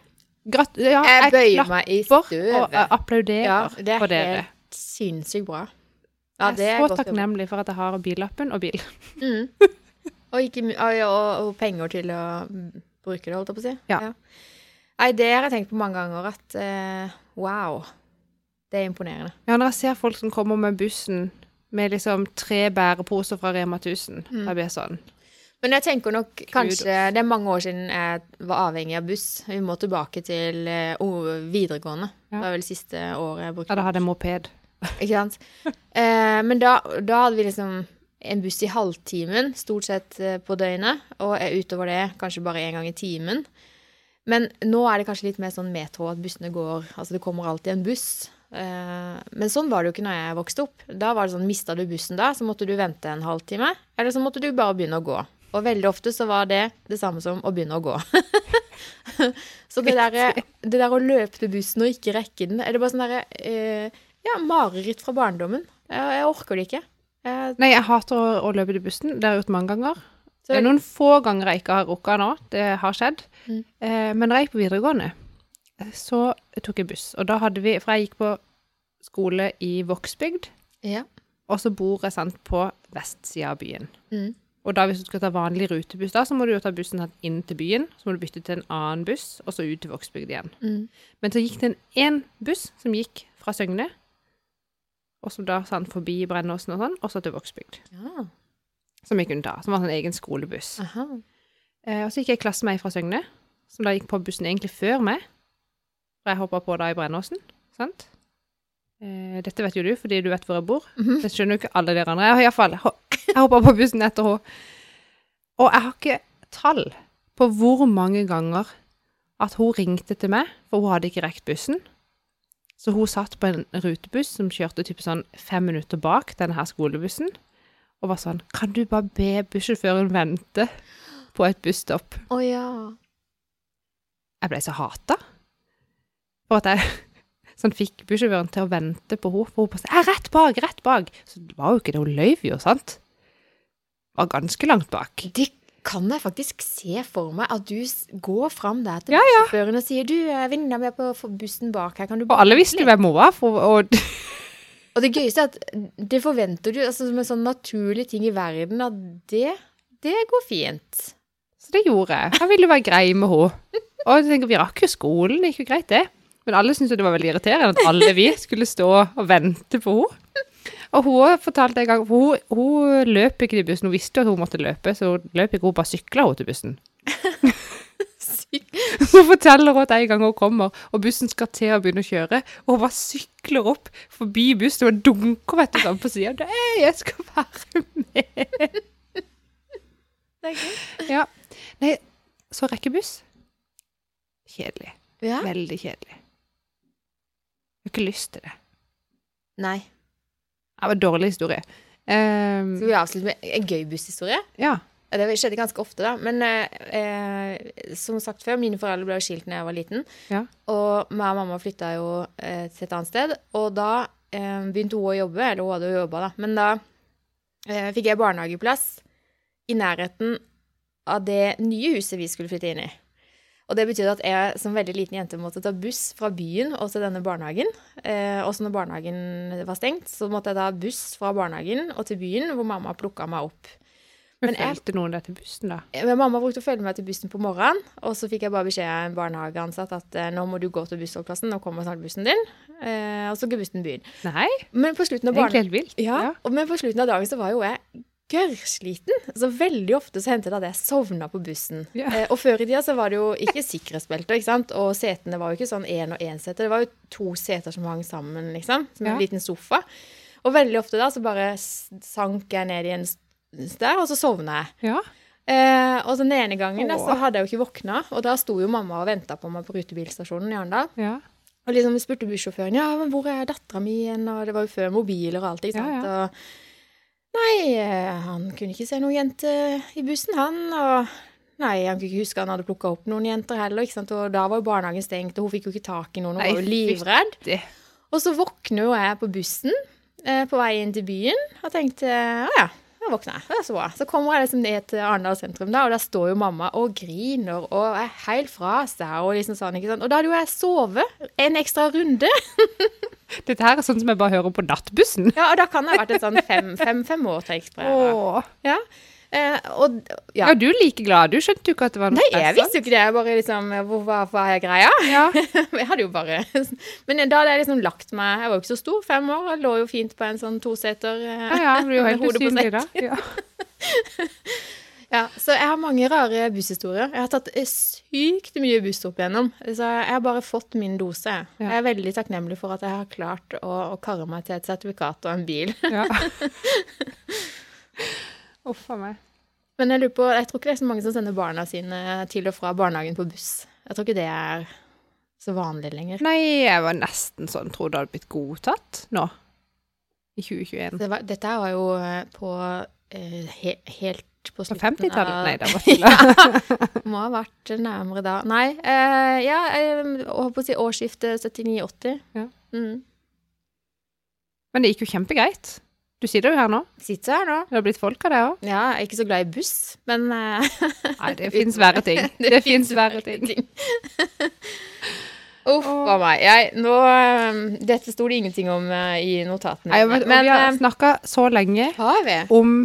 Grat ja, Jeg bøyer meg i og støvet. jeg applauderer Ja, det for er dere. helt sinnssykt bra. Ja, det jeg er er så takknemlig for at jeg har billappen og bil. Mm. Og, ikke, og, og, og penger til å bruke det, holdt jeg på å si. Ja. Nei, det har jeg tenkt på mange ganger, at uh, wow. Det er imponerende. Ja, når jeg ser folk som kommer med bussen med liksom tre bæreposer fra Rema 1000, Mm. da blir jeg sånn Men jeg tenker nok kanskje Det er mange år siden jeg var avhengig av buss. Vi må tilbake til eh, videregående. Ja. Det var vel siste året jeg brukte Ja, da hadde jeg moped. Ikke sant? Eh, men da, da hadde vi liksom en buss i halvtimen, stort sett eh, på døgnet. Og er utover det kanskje bare én gang i timen. Men nå er det kanskje litt mer sånn metro at bussene går Altså det kommer alltid en buss. Eh, men sånn var det jo ikke når jeg vokste opp. Da var det sånn, Mista du bussen da, så måtte du vente en halvtime. Eller så måtte du bare begynne å gå. Og veldig ofte så var det det samme som å begynne å gå. så det der, det der å løpe til bussen og ikke rekke den, er det bare sånn derre eh, Ja, mareritt fra barndommen. Jeg, jeg orker det ikke. Jeg, Nei, jeg hater å, å løpe til bussen. Det har jeg gjort mange ganger. så Det er noen få ganger jeg ikke har rukka nå. Det har skjedd. Mm. Eh, men da jeg gikk på videregående, så tok jeg buss. Og da hadde vi For jeg gikk på skole i Vågsbygd, ja. og så bor jeg sant på vestsida av byen. Mm. Og da hvis du skal ta vanlig rutebuss, da, så må du jo ta bussen inn til byen. Så må du bytte til en annen buss, og så ut til Vågsbygd igjen. Mm. Men så gikk det en én buss som gikk fra Søgne og som da sånn forbi Brennåsen og sånn, og så til Vågsbygd. Ja. Som jeg kunne ta. Som var sånn egen skolebuss. Eh, og så gikk jeg i klasse med ei fra Søgne, som da gikk på bussen egentlig før meg. For jeg hoppa på da i Brennåsen, sant? Eh, dette vet jo du, fordi du vet hvor jeg bor. Mhm. Det skjønner jo ikke alle dere andre. Jeg, iallfall, jeg hoppa på bussen etter henne. Og jeg har ikke tall på hvor mange ganger at hun ringte til meg, for hun hadde ikke rekt bussen. Så hun satt på en rutebuss som kjørte typ sånn fem minutter bak denne her skolebussen, og var sånn Kan du bare be bussjåføren vente på et busstopp? Å ja. Jeg ble så hata for at jeg sånn fikk bussjåføren til å vente på henne. For hun sa rett bak, rett bak. Så det var jo ikke det, hun løy jo, sant? Var ganske langt bak. Det kan jeg faktisk se for meg, at du går fram der til Ja, bussjåføren og sier du, eh, venninna mi er på bussen bak her, kan du Og alle visste hvem hun var, for, og Og det gøyeste er at det forventer du, altså som en sånn naturlig ting i verden, at det, det går fint. Så det gjorde jeg. Jeg ville være grei med henne. Og jeg tenker, vi rakk jo skolen, det gikk jo greit det. Men alle syntes jo det var veldig irriterende at alle vi skulle stå og vente på henne. Og hun fortalte en gang, hun, hun løp ikke til bussen, hun visste jo at hun måtte løpe, så hun løp ikke, hun bare sykla til bussen. Så forteller hun at en gang hun kommer, og bussen skal til å begynne å kjøre, og hun bare sykler opp forbi bussen og dunker vet du, sånn på sida. Nei, jeg skal være med. Det er gøy. Ja. Nei, så rekkebuss. Kjedelig. Ja? Veldig kjedelig. Jeg har ikke lyst til det. Nei. Det var en dårlig historie. Um, Skal vi avslutte med en gøy busshistorie? ja. Det skjedde ganske ofte, da. Men eh, eh, som sagt før, mine foreldre ble skilt da jeg var liten. Ja. Og meg og mamma flytta jo eh, til et annet sted. Og da eh, begynte hun å jobbe, eller hun hadde jo jobba, da. Men da eh, fikk jeg barnehageplass i nærheten av det nye huset vi skulle flytte inn i. Og det betydde at jeg som veldig liten jente måtte ta buss fra byen og til denne barnehagen. Eh, også når barnehagen var stengt, så måtte jeg ta buss fra barnehagen og til byen, hvor mamma plukka meg opp. Men Men jeg- noen deg til bussen, da? Men mamma brukte å følge meg til bussen på morgenen, og så fikk jeg bare beskjed av en barnehageansatt at eh, nå må du gå til bussholdeplassen, nå kommer snart bussen din. Eh, og så går bussen byen. Nei, Men på slutten av barne... helt vilt. Ja, og- men på slutten av dagen så var jo jeg gørrsliten. Altså, veldig ofte så hendte det at jeg sovna på bussen. Ja. Eh, og før i tida så var det jo ikke sikkerhetsbelter, ikke sant. Og setene var jo ikke sånn én og én sete. Det var jo to seter som hang sammen, liksom. Som en Ja. liten sofa. Og veldig ofte da så bare sank jeg ned i en der, og så sovna jeg. Ja. Eh, og så den ene gangen da, så hadde jeg jo ikke våkna, og da sto jo mamma og venta på meg på rutebilstasjonen i Arendal. ja. Og liksom spurte bussjåføren ja, men hvor er dattera mi igjen, og det var jo før mobiler og alt, ikke sant. ja. Og nei, eh, han kunne ikke se noen jente i bussen, han, og Nei, han kunne ikke huske han hadde plukka opp noen jenter heller. ikke sant? Og da var jo barnehagen stengt, og hun fikk jo ikke tak i noen. Hun var jo livredd. Og så våkner jo jeg på bussen eh, på vei inn til byen og tenkte å ja, da våkner. Det er så bra. Så kommer jeg liksom ned til Arendal sentrum, da, og der står jo mamma og griner og er helt fra seg. Og liksom sånn, ikke sant? Og da hadde jo jeg sovet en ekstra runde. Dette her er sånn som jeg bare hører på nattbussen. Ja, og da kan det ha vært et sånn fem, fem, fem år, jeg. Åh. Ja. Eh, og ja. Ja, du er like glad. Du skjønte jo ikke at det var noe Nei, stress, jeg visste jo ikke det. Jeg bare liksom hva, hva er greia? Ja. jeg hadde jo bare Men da hadde jeg liksom lagt meg Jeg var jo ikke så stor, fem år. Jeg lå jo fint på en sånn toseter. eh, Ja, ja, du blir jo helt usynlig da. Ja. Ja, så jeg har mange rare busshistorier. Jeg har tatt eh, sykt mye buss opp igjennom. Så jeg har bare fått min dose. Ja. Jeg er veldig takknemlig for at jeg har klart å, å karre meg til et sertifikat og en bil. ja. Uff a meg. Men jeg lurer på, jeg tror ikke det er så mange som sender barna sine til og fra barnehagen på buss. Jeg tror ikke det er så vanlig lenger. Nei, jeg var nesten sånn, trodde det hadde blitt godtatt nå. I 2021. Det var, dette var jo eh, på eh, he, helt på På slutten 50-tallet? Nei, det var tulla. Må ha vært nærmere da. Nei, eh, ja, jeg holdt på å si årsskiftet 79-80. Ja. Mm. Men det gikk jo kjempegreit. Du sitter jo her nå. Sitter her nå. Det har blitt folk av det òg. Ja, jeg er ikke så glad i buss, men eh, Nei, det fins verre ting. Det fins verre ting. Uff a meg. Jeg, nå, eh, dette sto det ingenting om eh, i notatene. Nei, men, men vi har eh, snakka så lenge har vi? om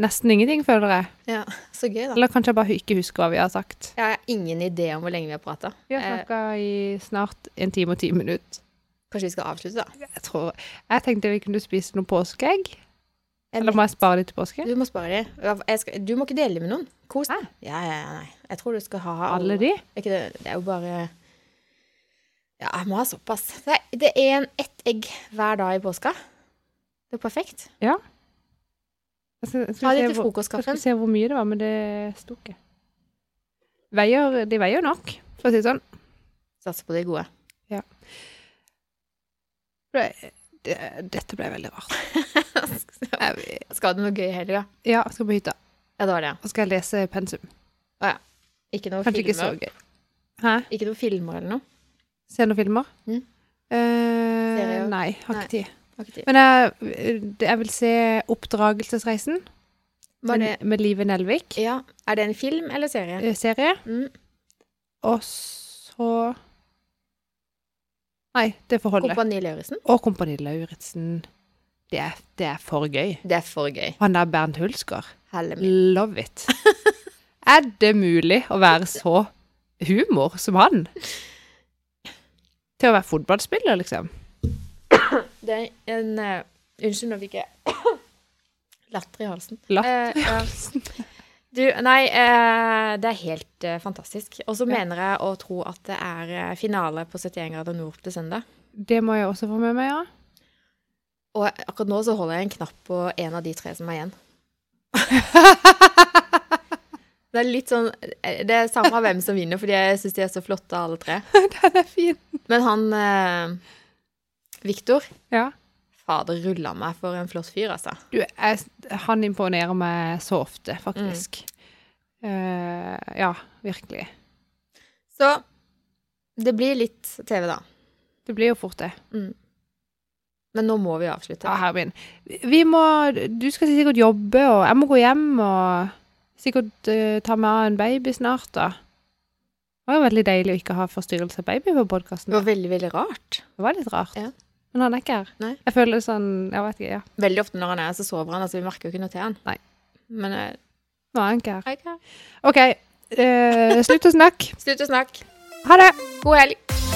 nesten ingenting, føler jeg. Ja, så gøy, da. Eller kanskje jeg bare ikke husker hva vi har sagt. Jeg har ingen idé om hvor lenge vi har prata. Vi har snakka i snart en time og ti minutter. Kanskje vi skal avslutte, da? Jeg tror Jeg tenkte vi kunne spise noen påskeegg. Eller må jeg spare de til påske? Du må spare de. Skal, du må ikke dele med noen. Kos deg. Ja, ja, ja, nei. Jeg tror du skal ha Alle de? Ikke det, det er jo bare Ja, jeg må ha såpass. Det er, det er en, ett egg hver dag i påska. Det er perfekt. Jeg skal, jeg skal ha det til frokostkaffen. jeg skal vi se hvor mye det var, men det sto ikke. Veier, de veier nok, for å si det sånn. Satser på de gode. Det, det, dette ble veldig rart. Skal du noe gøy i helga? ja, jeg skal på hytta. Ja, det var det. Og skal jeg lese pensum. Å ja. Ikke noe Kanskje ikke så gøy. Hæ? Ikke noe filmer eller noe? Se noen filmer? Mm. Eh, nei, har ikke tid. Har ikke tid. Men jeg, jeg vil se Oppdragelsesreisen med, med Live Nelvik. ja, er det en film eller serie? eh, Serie. Mm. Og så Nei, det får holde. Kompani Lauritzen? Og Kompani Lauritzen. Det er, det er for gøy. Det er for gøy. Han der Bernt Hulsker. Love it. er det mulig å være så humor som han? Til å være fotballspiller, liksom. Det er en uh, Unnskyld, nå fikk jeg latter i halsen. Latter Eh, ja. Du, nei, eh, det er helt eh, fantastisk. Og så Ja. mener jeg å tro at det er eh, finale på 71 grader nord til søndag. Det må jeg også få med meg, ja. Og akkurat nå så holder jeg en knapp på en av de tre som er igjen. Det er litt sånn Det er samme hvem som vinner, fordi jeg syns de er så flotte, alle tre. Den er fin. Men han eh, Viktor Ja. Fader rulla meg for en flott fyr, altså. Du, jeg, han imponerer meg så ofte, faktisk. Eh, ja, virkelig. Så det blir litt TV, da. Det blir jo fort det. Men nå må vi avslutte. Ja, herre min. Vi må Du skal sikkert jobbe, og jeg må gå hjem og sikkert uh, ta med en baby snart, da. Det var jo veldig deilig å ikke ha forstyrrelse av baby på podkasten. Det var veldig, veldig rart. Det var litt rart. Ja. Men han er ikke her. Nei. Jeg føler sånn Jeg vet ikke, ja. Veldig ofte når han er, så sover han. Altså, vi merker jo ikke noe til han. Nei. Men eh, Nå er han ikke her. ok. OK. eh, slutt å snakke. Slutt å snakke. Ha det. God helg.